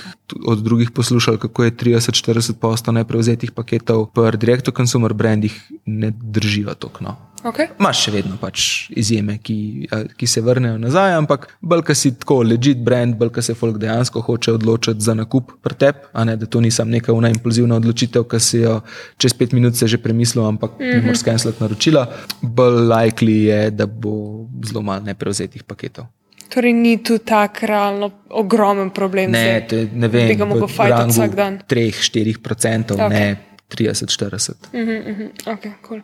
B: od drugih poslušali, kako je 30-40 posto neprevzetih paketov, pa direct-to-consumer brandih ne držijo tako. No.
A: Okay.
B: Máš še vedno pač izjeme, ki, ki se vrnejo nazaj, ampak bolj, ki si tako legit brand, bolj, ki se folk dejansko hoče odločiti za nakup pri tebi, a ne da to nisem neka una impulzivna odločitev, ki si jo čez pet minut že premislil, ampak mm -hmm. moraš skenslati naročila. Bolj likely je, da bo zelo malo neprevzetih paketov.
A: Torej, ni tu tako realno ogromen problem.
B: Ne,
A: te,
B: ne vem,
A: da ga lahko fajta vsak dan.
B: 3-4%, okay. ne 30-40%.
A: Mm -hmm, okay, cool.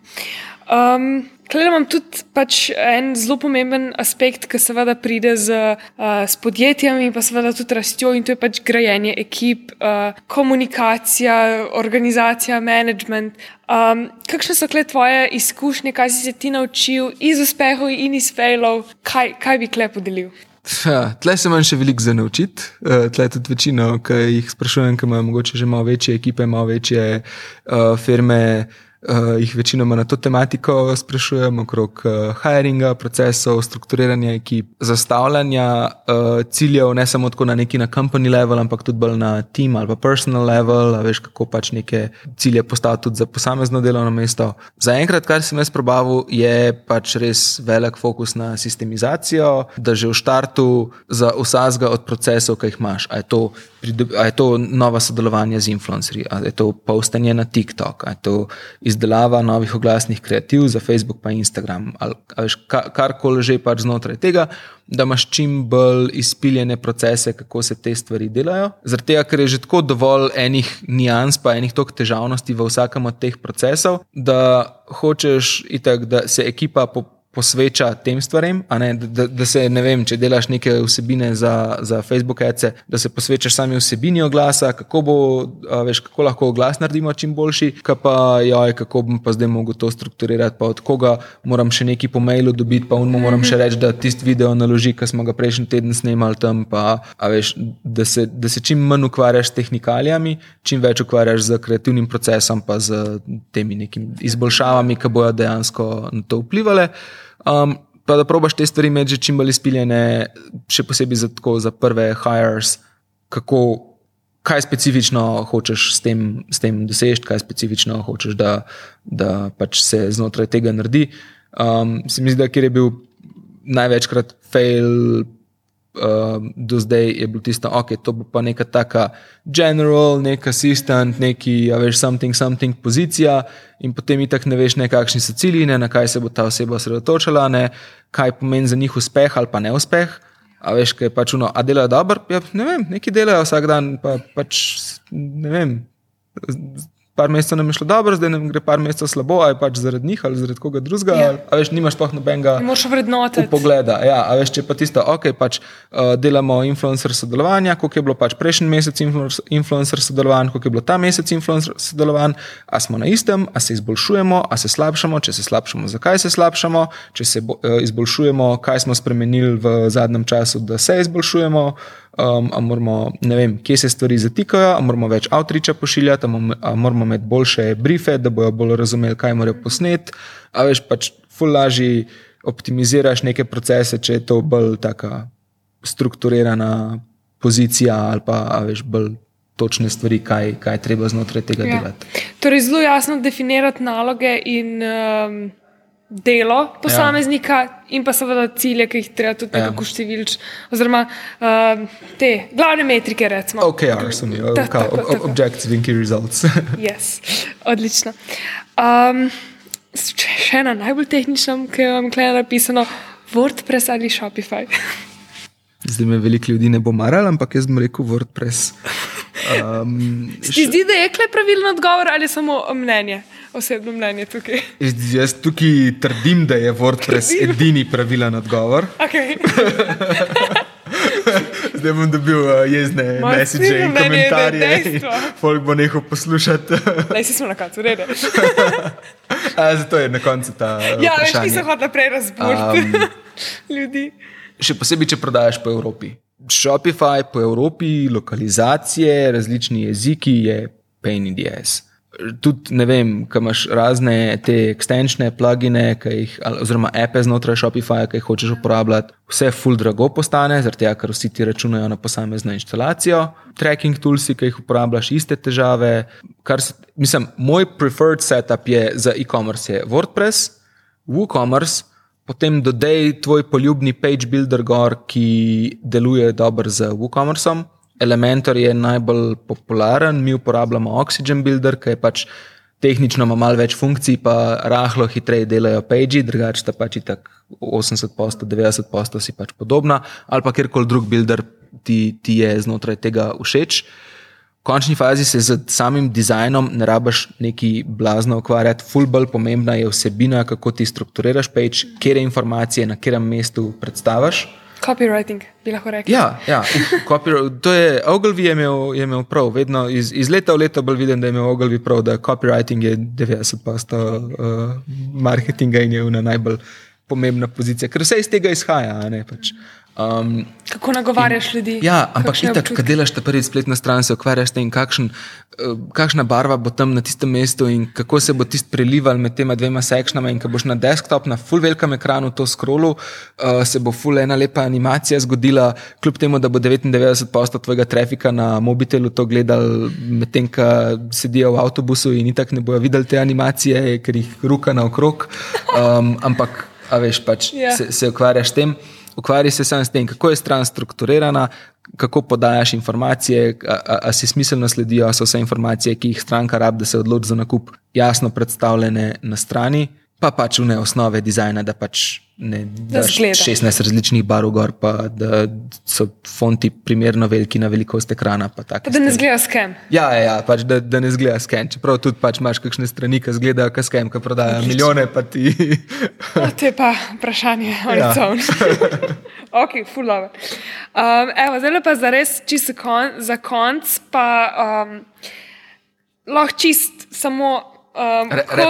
A: um, Klej imam tudi pač en zelo pomemben aspekt, ki seveda pride z, uh, s podjetjem in pa seveda tudi rastjo, in to je pač grajenje ekip, uh, komunikacija, organizacija, management. Um, kakšne so kle tvoje izkušnje, kaj si se ti naučil iz uspehov in iz failov, kaj, kaj bi kle podelil?
B: Tle se manj še veliko za naučiti. Uh, tle tudi večino, ki jih sprašujem, ki imajo morda že malo večje ekipe, malo večje uh, firme uh, jih večinoma na to tematiko sprašujem, okrog uh, hiringa, procesov, strukturiranja ekip, zastavljanja uh, ciljev, ne samo na neki na company level, ampak tudi bolj na team ali pa personal level, veš, kako pač neke cilje postaviti tudi za posamezno delovno mesto. Zaenkrat, kar sem jaz probavil, je pač res velik fokus na sistemizacijo, da že v štartu za vsazga od procesov, ki jih imaš, a je to A je to nova sodelovanja z influencerji, ali je to postanje na TikTok, ali je to izdelava novih oglasnih kreativ za Facebook in Instagram, ali karkoli že pač znotraj tega, da imaš čim bolj izpiljene procese, kako se te stvari delajo. Zaradi tega, ker je že tako dovolj enih nijans, pa enih tok težavnosti v vsakem od teh procesov, da hočeš, itak, da se ekipa popolnoma posveča tem stvarem, da, da, da se ne vem, če delaš neke vsebine za, za Facebook, ece, da se posvečaš sami vsebini oglasa, kako, bo, veš, kako lahko oglas naredimo čim boljši, pa joj, kako bom pa zdaj mogel to strukturirati, pa od koga moram še nekaj po mailu dobiti, pa unmo moram še reči, da tisti video naloži, ki smo ga prejšnji teden snemali tam, pa veš, da, se, da se čim manj ukvarjaš s tehnikalijami, čim več ukvarjaš z kreativnim procesom, pa z temi nekimi izboljšavami, ki bojo dejansko na to vplivali. Um, pa da probaš te stvari imeti že čim bolj izpiljene, še posebej za, tako, za prve hires, kako, kaj specifično hočeš s tem, s tem doseči, kaj specifično hočeš, da, da pač se znotraj tega naredi. Um, se mi zdi, da je bil največkrat fail uh, do zdaj je bilo tisto, ok, to bo pa neka taka general, nek assistant, neki, a veš, something, something pozicija, in potem itak ne veš, ne kakšni so cilji, ne na kaj se bo ta oseba osredotočila, ne kaj pomeni za njih uspeh ali pa neuspeh. A veš, kaj je pač uno, a delajo dobro, ja, ne vem, neki delajo vsak dan, pa pač ne vem par mesecev nam je šlo dobro, zdaj nam gre par mesecev slabo, ali pač zaradi njih ali zaradi koga drugega. Ja. A veš, nimaš pa nobenega pogleda. Ja, a veš, če pa tisto, ok, pač uh, delamo influencer sodelovanja, koliko je bilo pač prejšnji mesec influencer sodelovanja, koliko je bilo ta mesec influencer sodelovanja, a smo na istem, a se izboljšujemo, a se slabšamo, če se slabšamo, zakaj se slabšamo, če se bo, uh, izboljšujemo, kaj smo spremenili v zadnjem času, da se izboljšujemo um, moramo, ne vem, kje se stvari zatikajo, ali moramo več outreacha pošiljati, ali moramo imeti boljše briefe, da bojo bolj razumeli, kaj morajo posneti. A veš, pač fulaži optimiziraš neke procese, če je to bolj taka strukturirana pozicija ali pa veš bolj. Točne stvari, kaj, kaj treba znotraj tega ja. delati.
A: Torej, zelo jasno definirati naloge in um, delo posameznika ja. in pa seveda cilje, ki jih treba tudi ja. nekako številčiti, oziroma uh, te glavne metrike. Recimo.
B: OKR, sem jih videl, Objective in Key Results.
A: yes. Odlično. Um, še ena najbolj tehnična, ki vam je napisano, WordPress ali Shopify.
B: Zdaj me veliko ljudi ne bo maralo, ampak jaz bom rekel WordPress.
A: Um, Ti zdi, da je kle pravilen odgovor ali samo mnenje, osebno mnenje tukaj?
B: Jaz tukaj trdim, da je WordPress trdim. edini pravilen odgovor.
A: Okay.
B: Zdaj bom dobil uh, jezne message in komentarje. Folk bo nehal poslušati.
A: Naj si smo na koncu, rede.
B: Zato je na koncu ta.
A: Uh, ja, veš, ki se hodi naprej razburiti um, ljudi.
B: Še posebej, če prodajaš po Evropi. Shopify po Evropi, lokalizacije, različni jeziki je pain in the ass tudi, ne vem, kaj imaš razne te ekstenčne plugine, jih, oziroma ape znotraj Shopifyja, ki jih hočeš uporabljati, vse full drago postane, zaradi tega, ker vsi ti računajo na posamezno instalacijo. Tracking toolsi, ki jih uporabljaš, iste težave. Se, mislim, moj preferred setup je za e-commerce je WordPress, WooCommerce. Potem dodaj tvoj poljubni page builder, gor, ki deluje dobro z WooCommerceom. Elementor je najbolj popularen, mi uporabljamo Oxygen Builder, ki je pač tehnično ima malo več funkcij, pa rahlo hitreje delajo page, drugače ta pač tako 80%, 90% si pač podobna, ali pa kjerkoli drug builder ti, ti je znotraj tega všeč. V končni fazi se z samim dizajnom ne rabaš neki blazno ukvarjati, ful bolj pomembna je vsebina, kako ti strukturiraš page, kje informacije na katerem mestu predstaviš.
A: Copywriting, bi lahko rekel.
B: Ja, ja to je Ogilvy je imel, je imel prav, vedno iz, iz leta v leto bolj vidim, da je imel Ogilvy prav, da copywriting je 90% uh, marketinga in je ena najbolj pomembna pozicija, ker vse iz tega izhaja. Ne, pač.
A: Um, Kako nagovarjaš in, ljudi?
B: Ja, ampak itak, ko delaš ta prvi spletna stran, se ukvarjaš s tem, kakšen, uh, kakšna barva bo tam na tistem mestu in kako se bo tisti prelival med tema dvema sekšnama. In ko boš na desktop, na full velikem ekranu to scrollu, uh, se bo full ena lepa animacija zgodila, kljub temu, da bo 99% tvojega trafika na mobitelu to gledal, medtem ko sedijo v avtobusu in itak ne bojo videli te animacije, ker jih ruka naokrog. Um, ampak, a veš, pač yeah. Ja. se, se ukvarjaš s tem ukvarja se samo s tem, kako je stran strukturirana, kako podajaš informacije, ali si smiselno sledijo, so vse informacije, ki jih stranka rabi, da se odloči za nakup, jasno predstavljene na strani, pa pač v ne osnove dizajna, da pač ne daš 16 različnih barov gor, pa da so fonti primerno veliki na velikost ekrana. Pa
A: pa da ne zgleda skem.
B: Ja, ja, ja pač da, da ne zgleda skem. Čeprav tudi pač imaš kakšne strani, ki zgledajo kot skem, ki prodajajo milijone, pa ti.
A: no, to je pa vprašanje, ali ja. ok, fulove. Um, evo, zdaj pa za res čist kon, za konc, pa um, lahko čist samo. Um,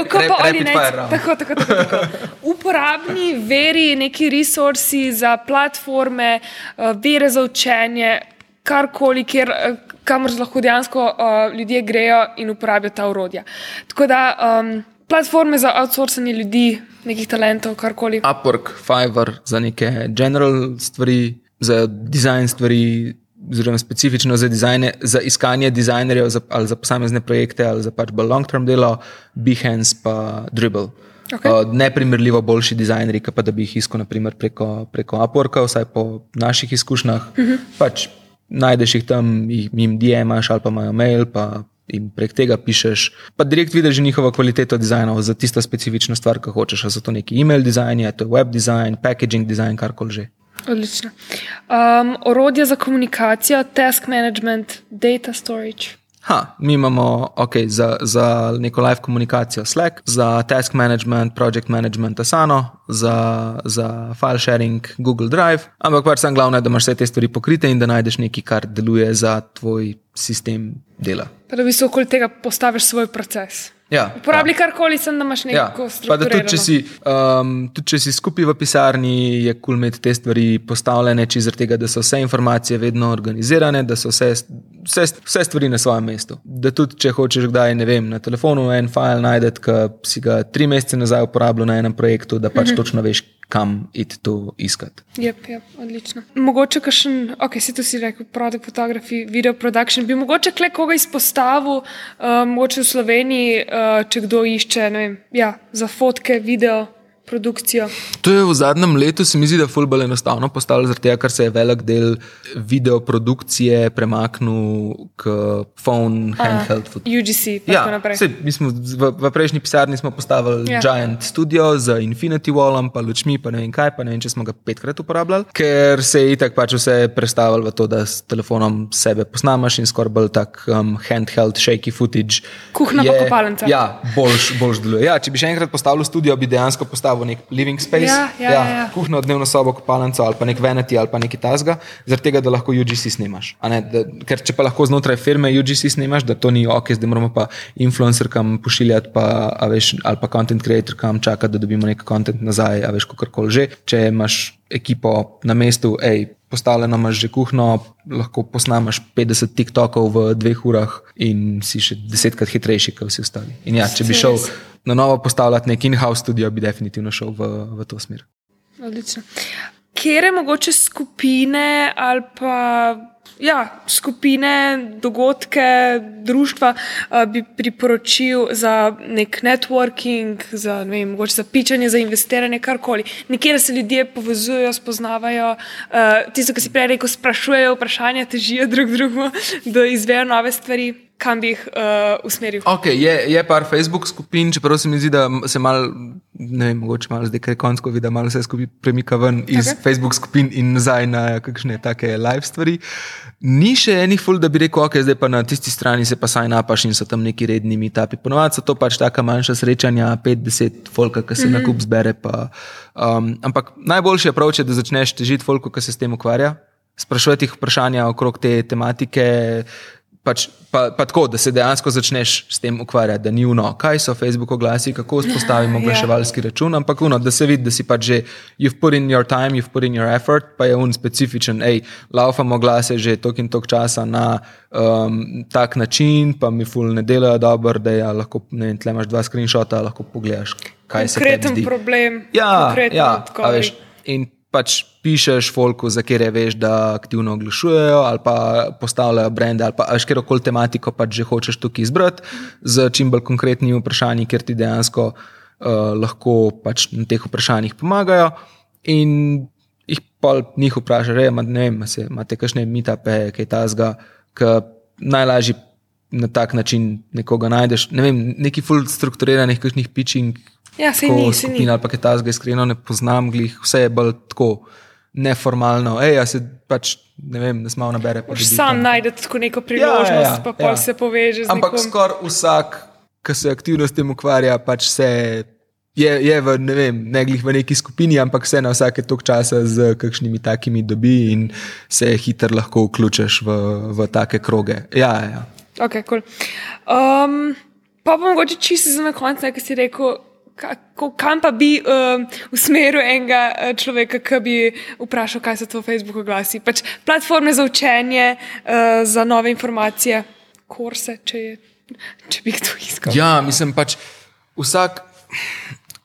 B: kako pa oni ne
A: tako, tako, tako, tako. Uporabni veri, neki resursi za platforme, uh, vere za učenje, karkoli, kjer, uh, kamor lahko dejansko uh, ljudje grejo in uporabijo ta urodja. Tako da um, platforme za outsourcing ljudi, nekih talentov, karkoli.
B: Upwork, Fiverr za neke general stvari, za design stvari oziroma specifično za, dizajne, za iskanje dizajnerjev za, ali za posamezne projekte ali za pač long-term delo, Behance pa Dribble. Okay. Uh, neprimerljivo boljši dizajnerji, pa da bi jih iskal naprimer, preko, preko Upworka, vsaj po naših izkušnjah. Uh mhm. -huh. pač najdeš jih tam, jim DM-aš ali pa imajo mail. Pa In prek tega pišeš, pa direkt vidiš njihovo kvaliteto dizajna za tisto specifično stvar, ki hočeš. Ali so to neki e-mail dizajn, je to web dizajn, packaging dizajn, karkoli že.
A: Odlično. Um, orodje za komunikacijo, task management, data storage.
B: Ha, mi imamo okay, za, za neko live komunikacijo Slack, za task management, project management Asano, za, za file sharing Google Drive, ampak pač sem glavno, da imaš vse te stvari pokrite in da najdeš nekaj, kar deluje za tvoj sistem dela.
A: Pa da bi se okoli tega postaviš svoj proces.
B: Ja,
A: Uporabi ja. karkoli, sem da imaš nekaj ja. stvari.
B: Tudi če, si, um, tudi če si skupaj v pisarni, je kul cool imeti te stvari postavljene, če zaradi tega, da so vse informacije vedno organizirane, da so vse, vse, vse stvari na svojem mestu. Da tudi če hočeš kdaj, ne vem, na telefonu en file najdete, ki si ga tri mesece nazaj uporabljal na enem projektu, da pač mhm. točno veš, kam iti to iskati.
A: Yep, yep, odlično. Mogoče, kakšen, ok, si to si rekel, produkt fotografij, video production, bi mogoče kle koga izpostavil, uh, mogoče v Sloveniji, uh, če kdo išče vem, ja, za fotke, video, produkcijo.
B: To je v zadnjem letu, se mi zdi, da je fulbalo enostavno postalo, zaradi tega, ker se je velik del video produkcije premaknil k phone, handheld.
A: Uh, UGC,
B: ja,
A: tako naprej.
B: Mi smo v, v prejšnji pisarni postavili
A: Ja.
B: Giant Studio z Infinity Wallom, pa lučmi, pa ne vem kaj, pa ne vem, če smo ga petkrat uporabljali, ker se je itak pač vse prestavilo v to, da s telefonom sebe posnamaš in skoraj bolj tak um, handheld, shaky footage.
A: Kuhinja pa
B: je-
A: kopalnica.
B: Ja, boljš, boljš deluje. Ja, če bi še enkrat postavil studio, bi dejansko postavil nek living space.
A: Ja, ja, ja, ja.
B: Kuhno, dnevno sobo, kopalnico ali pa nek vanity ali pa nekaj tasga, zaradi tega, da lahko UGC snimaš. Da, ker če pa lahko znotraj firme UGC snimaš, da to ni ok, zdaj moramo pa influencerkam pošiljati, pa, veš, ali pa content creatorkam čakati, da dobimo nek content nazaj, a veš, kakorkoli že. Če imaš ekipo na mestu, hej, postavljeno imaš že kuhno, lahko posnamaš 50 TikTokov v dveh urah in si še desetkrat hitrejši, kot vsi ostali. In ja, če bi šel na novo postavljati nek in-house studio, bi definitivno šel v, v to smer.
A: Odlično. Kje je mogoče skupine ali pa ja, skupine, dogodke, društva uh, bi priporočil za nek networking, za, ne vem, mogoče za pičanje, za investiranje, karkoli. Nekje da se ljudje povezujejo, spoznavajo, uh, tisto, kar si prej rekel, sprašujejo vprašanja, težijo drug drugemu, da izvejo nove stvari, kam bi jih uh, usmeril.
B: Okay, je, je par Facebook skupin, čeprav se mi zdi, da se mal, ne vem, mogoče malo zdaj, ker je konc COVID, malo vse skupaj premika ven iz okay. Facebook skupin in nazaj na kakšne take live stvari. Ni še enih ful, da bi rekel, ok, zdaj pa na tisti strani se pa saj napaš in so tam neki redni meetupi. Ponovadi so to pač taka manjša srečanja, 5-10 folka, ki se mm -hmm. na kup zbere. Pa, um, ampak approach je, da začneš težiti folku, ki se s tem ukvarja, sprašujeti jih vprašanja okrog te tematike. Pač, pa, pa tako, da se dejansko začneš s tem ukvarjati, da ni uno, kaj so Facebook oglasi, kako vzpostavimo
A: Ja.
B: oglaševalski račun, ampak uno, da se vidi, da si pač že, you've put in your time, you've put in your effort, pa je un specifičen, hej, laufamo glase že tok in tok časa na um, tak način, pa mi ful ne delajo dobro, da ja, lahko, ne vem, tle imaš dva screenshota, lahko pogledaš, kaj se
A: Konkreten
B: tebi zdi.
A: problem.
B: Ja,
A: konkreten
B: ja veš, in pač pišeš folku, za kere veš, da aktivno oglašujejo, ali pa postavljajo brende, ali pa veš, kjerkoli tematiko pač že hočeš tukaj izbrati, z čim bolj konkretnimi vprašanji, ker ti dejansko uh, lahko pač na teh vprašanjih pomagajo. In jih pa njih vprašaš, "Ej, ma- ne vem, se imate kakšne mitape, kaj tasga, ki najlažje. Na tak način nekoga najdeš. Ne vem, neki full strukturiranih, kakšnih pitching
A: Ja,
B: tako
A: ni,
B: skupin
A: ni.
B: ali pa kaj tasga, iskreno ne poznam, glih, vse je bolj tako neformalno. Ej, a se pač ne vem, ne smemo nabere. pa
A: Moraš
B: dobi
A: sam najti tako neko priložnost, ja, ja, ja, pa pol ja. se poveže z
B: Ampak
A: nekom.
B: skoraj vsak, ki se aktivno s tem ukvarja, pač se. Je, je v, ne vem, ne glih v neki skupini, ampak se na vsake tok časa z kakšnimi takimi dobi in se hitro lahko vključiš v, v take kroge. Ja, ja, ja.
A: Okay, cool. um, pa pa mogoče čisto za na konec, ki si rekel, kako, kam pa bi um, usmeril enega eh, človeka, ki bi vprašal, kaj so to Facebook oglasi. Pač platforme za učenje, uh, za nove informacije, kurse, če, je, če bi kdo iskal.
B: Ja, mislim pač vsak.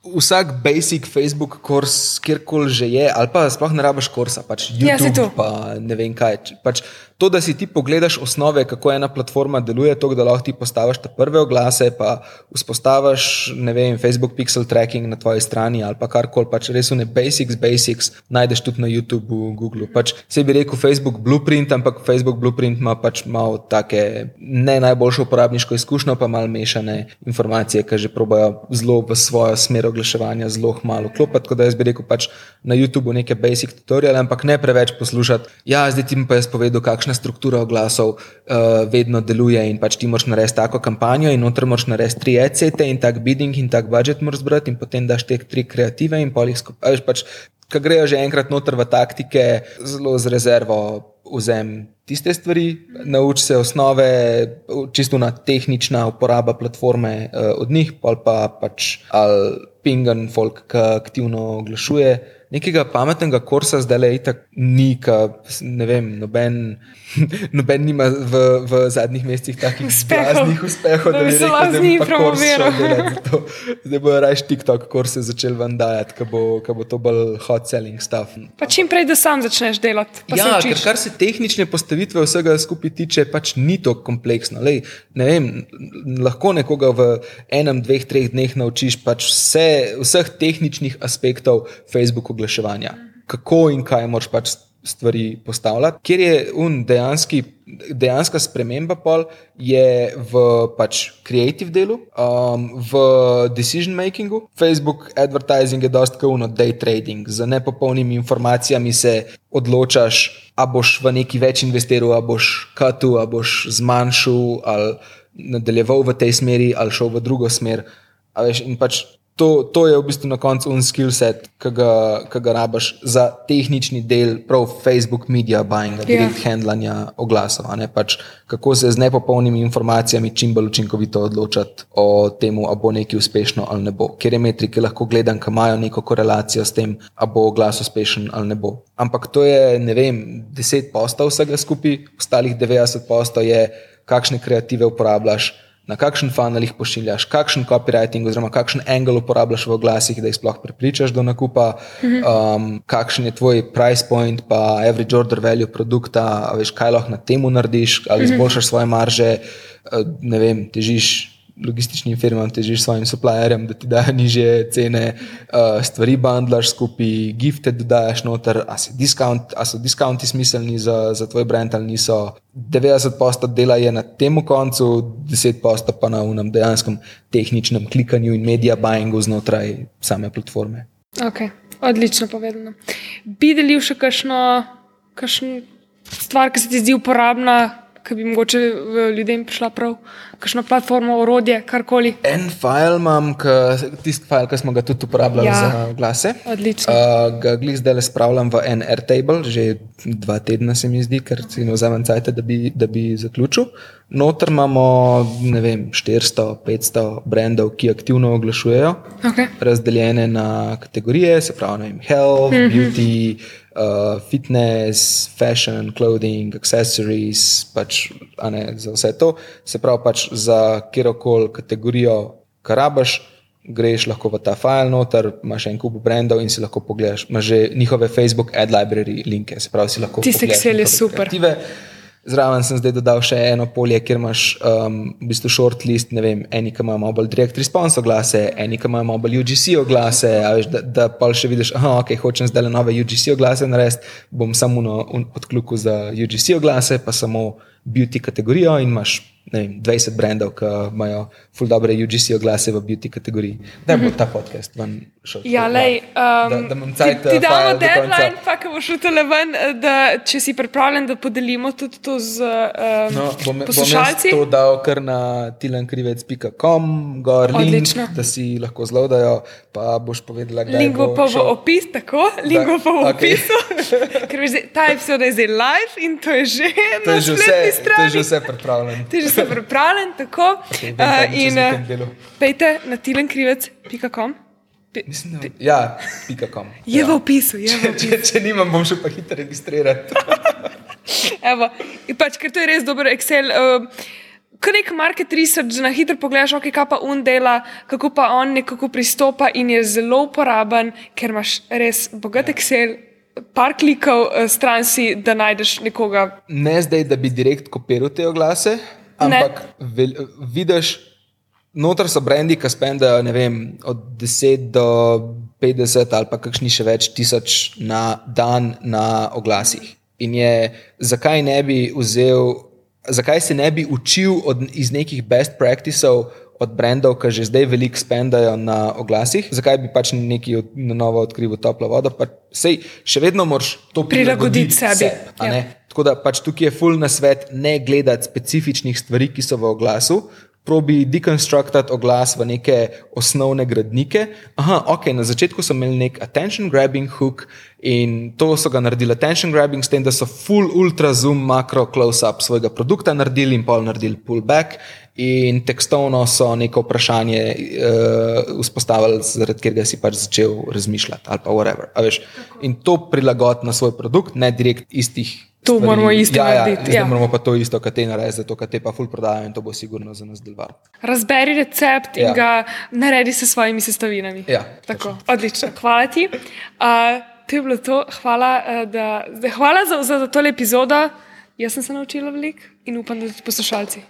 B: Vsak basic Facebook kurs, kjerkoli že je, ali pa sploh ne rabiš kursa, pač
A: Ja.
B: YouTube, pa ne vem kaj. Pač to, da si ti pogledaš osnove, kako ena platforma deluje, to, da lahko ti postaviš te prve oglase, pa vzpostaviš, ne vem, Facebook pixel tracking na tvoji strani ali pa karkoli, pač res ne basics, basics najdeš tudi na YouTubu, Googlu. Pač se bi rekel Facebook Blueprint, ampak Facebook Blueprint ima pač malo take ne najboljšo uporabniško izkušnjo, pa malo mešane informacije, ki že probajo zelo v svojo smer oglaševanja zelo malo klopiti. Tako da jaz bi rekel pač na YouTubu neke basic tutoriale, ampak ne preveč poslušati. Ja, zdaj ti pa jaz povedal, kakšna struktura oglasov uh, vedno deluje in pač ti moraš narediti tako kampanjo in noter moraš narediti tri ECT in tak bidding in tak budget moraš zbrati in potem daš te tri kreative in pol jih skupaj. Pač, Ko grejo že enkrat noter v taktike, zelo z rezervo vzem tiste stvari, nauči se osnove, čisto na tehnična uporaba platforme uh, od njih, pol pa pač ali pingan folk, ki aktivno oglašuje nekega pametnega kursa zdaj le itak ni, ka, ne vem, noben, noben nima v, v zadnjih mesecih takih
A: Uspehov.
B: uspehov,
A: Da bi se lahko z njimi
B: šel
A: promoviral.
B: Zdaj bojo raje TikTok kurse začeli ven dajati, ko bo, bo to bolj hot selling stuff.
A: Pa čim prej, da sam začneš delati.
B: Ja,
A: se
B: ker kar se tehnične postavitve vsega skupaj tiče, pač ni to kompleksno. Lej, ne vem, lahko nekoga v enem, dveh, treh dneh naučiš pač vse, vseh tehničnih aspektov Facebook oglaševanja. Kako in kaj moraš pač stvari postavljati. Ker je un dejanski, dejanska sprememba pol je v pač creative delu, um, v decision makingu. Facebook advertising je dosta kauno day trading. Z nepopolnimi informacijami se odločaš, a boš v neki več investiral, a boš katu, a boš zmanjšal ali nadaljeval v tej smeri ali šel v drugo smer. A Veš, in pač to, to je v bistvu na koncu un skill set, ki ga, ki ga rabaš za tehnični del, prav Facebook media buying,
A: Ja.
B: direkt yeah. handlanja oglasov. Pač, kako se z nepopolnimi informacijami čim bolj učinkovito odločati o tem, ali bo nekaj uspešno ali ne bo. Ker je metrike lahko gledam, ki imajo neko korelacijo s tem, ali bo oglas uspešen ali ne bo. Ampak to je, ne vem, 10 postov vsega skupaj, ostalih 90 postov je, kakšne kreative uporabljaš na kakšen funnel jih pošiljaš, kakšen copywriting oziroma kakšen angle uporabljaš v oglasih, da jih sploh prepričaš do nakupa, um, kakšen je tvoj price point, pa average order value produkta, veš, kaj lahko na tem narediš, ali izboljšaš svoje marže, eh, ne vem, težiš. Logističnim firmam težiš svojim supplierjem, da ti dajo nižje cene, uh, stvari bundlaš skupaj, gifte dodajaš noter, a, discount, a so discounti smiselni za, za tvoj brand ali niso. 90% dela je na tem koncu, 10% pa na unem dejanskem tehničnem klikanju in media buyingu znotraj same platforme.
A: Okay. Odlično povedano. Bi delil še kakšno, kakšno stvar, ki se ti zdi uporabna, ki bi mogoče v ljudem prišla prav, kakšno platformo, orodje, karkoli.
B: En file imam, tisti file, ki smo ga tudi uporabljali
A: Ja.
B: za glase.
A: Odlično.
B: Uh, ga glih zdaj le spravljam v en Airtable, že dva tedna se mi zdi, ker si ne vzamem cajt, da, bi- da bi zaključil. Noter imamo, vem, 400, 500 brandov, ki aktivno oglašujejo,
A: Okay.
B: razdeljene na kategorije, se pravi, vem, health, mm -hmm. beauty, uh, fitness, fashion, clothing, accessories, pač, ne, za vse to. Se pravi, pač za kjerkoli kategorijo, kar rabaš, greš lahko v ta file noter, imaš en kup brendov in si lahko pogledaš, imaš že njihove Facebook ad library linke, se pravi, si lahko
A: Tisti
B: pogledaš
A: Excel je
B: njihove
A: super.
B: kreative. Zraven sem zdaj dodal še eno polje, kjer imaš um, v bistvu shortlist, ne vem, eni, ki imajo mobile direct response oglase, eni, ki imajo mobile UGC oglase, veš, da, da pa še vidiš, da okay, hočem zdaj le nove UGC oglase narediti, bom samo no, odkljuku za UGC oglase, pa samo beauty kategorijo in imaš vem, 20 brendov, ki imajo full dobre UGC oglase v beauty kategoriji. Da bo ta podcast ven šel.
A: Ja,
B: tako,
A: lej, um,
B: da, da imam cajt,
A: ti, ti
B: eh,
A: damo deadline, pa ko boš šutele ven, eh, da če si pripravljen, da podelimo tudi to z um,
B: No, bom, bom
A: poslušalci.
B: to dal kar na tilankrivec.com, gor link,
A: Odlično.
B: da si lahko zlodajo, pa boš povedala, kdaj
A: Link bo pa v
B: šel.
A: opis, tako, link bo pa v
B: okej.
A: opisu. Ker veš, ta epizoda je zdaj live in to je že
B: To
A: na
B: je že vse,
A: spletni
B: to je
A: strani.
B: že vse pripravljeno.
A: Si pripravljen, tako.
B: Kaj bom čez
A: in eh,
B: vikend delal.
A: pejte na tilenkrivec.com.
B: Mislim, da, ja, pika kom.
A: Je
B: ja.
A: v opisu, je v opisu.
B: Če, če nimam, bom šel pa hitro registrirati.
A: Evo, pač, ker to je res dober Excel. Uh, Ko nek market research na hitro pogledaš, okay, kaj pa on dela, kako pa on nekako pristopa in je zelo uporaben, ker imaš res bogat Excel, par klikov uh, stran si, da najdeš nekoga.
B: Ne zdaj, da bi direkt kopiral te oglase, ampak vel, vidiš, noter so brendi, ki spendajo vem, od 10 do 50 ali pa kakšni še več tisoč na dan na oglasih. In je, zakaj ne bi vzel, zakaj se ne bi učil od, iz nekih best practicev od brendov, ki že zdaj veliko spendajo na oglasih, zakaj bi pač neki od, na novo odkril toplo vodo. Pa, sej, še vedno moraš to
A: Prilagoditi sebi.
B: a
A: Ja.
B: Tako da pač tukaj je full na svet ne gledati specifičnih stvari, ki so v oglasu, probi dekonstruktati oglas v neke osnovne gradnike. Aha, ok, na začetku so imeli nek attention grabbing hook in to so ga naredili attention grabbing, s tem, da so full ultra zoom, makro close-up svojega produkta naredili in pol naredili pullback. In tekstovno so neko vprašanje uh, vzpostavili, zaradi katerega si pač začel razmišljati, ali pa whatever. In to prilagoditi na svoj produkt, ne direkt istih
A: To stvari. moramo isto ja,
B: ja
A: narediti.
B: Ja, ja. moramo pa to isto, kar te narediti, zato ker te pa ful prodajajo in to bo sigurno za nas delovalo.
A: Razberi recept ja. in ga naredi s svojimi sestavinami.
B: Ja,
A: Tako, odlično. Hvala ti. Uh, to je bilo to. Hvala, uh, da, hvala za, za, za tole epizodo. Jaz sem se naučila veliko in upam, da tudi poslušalci.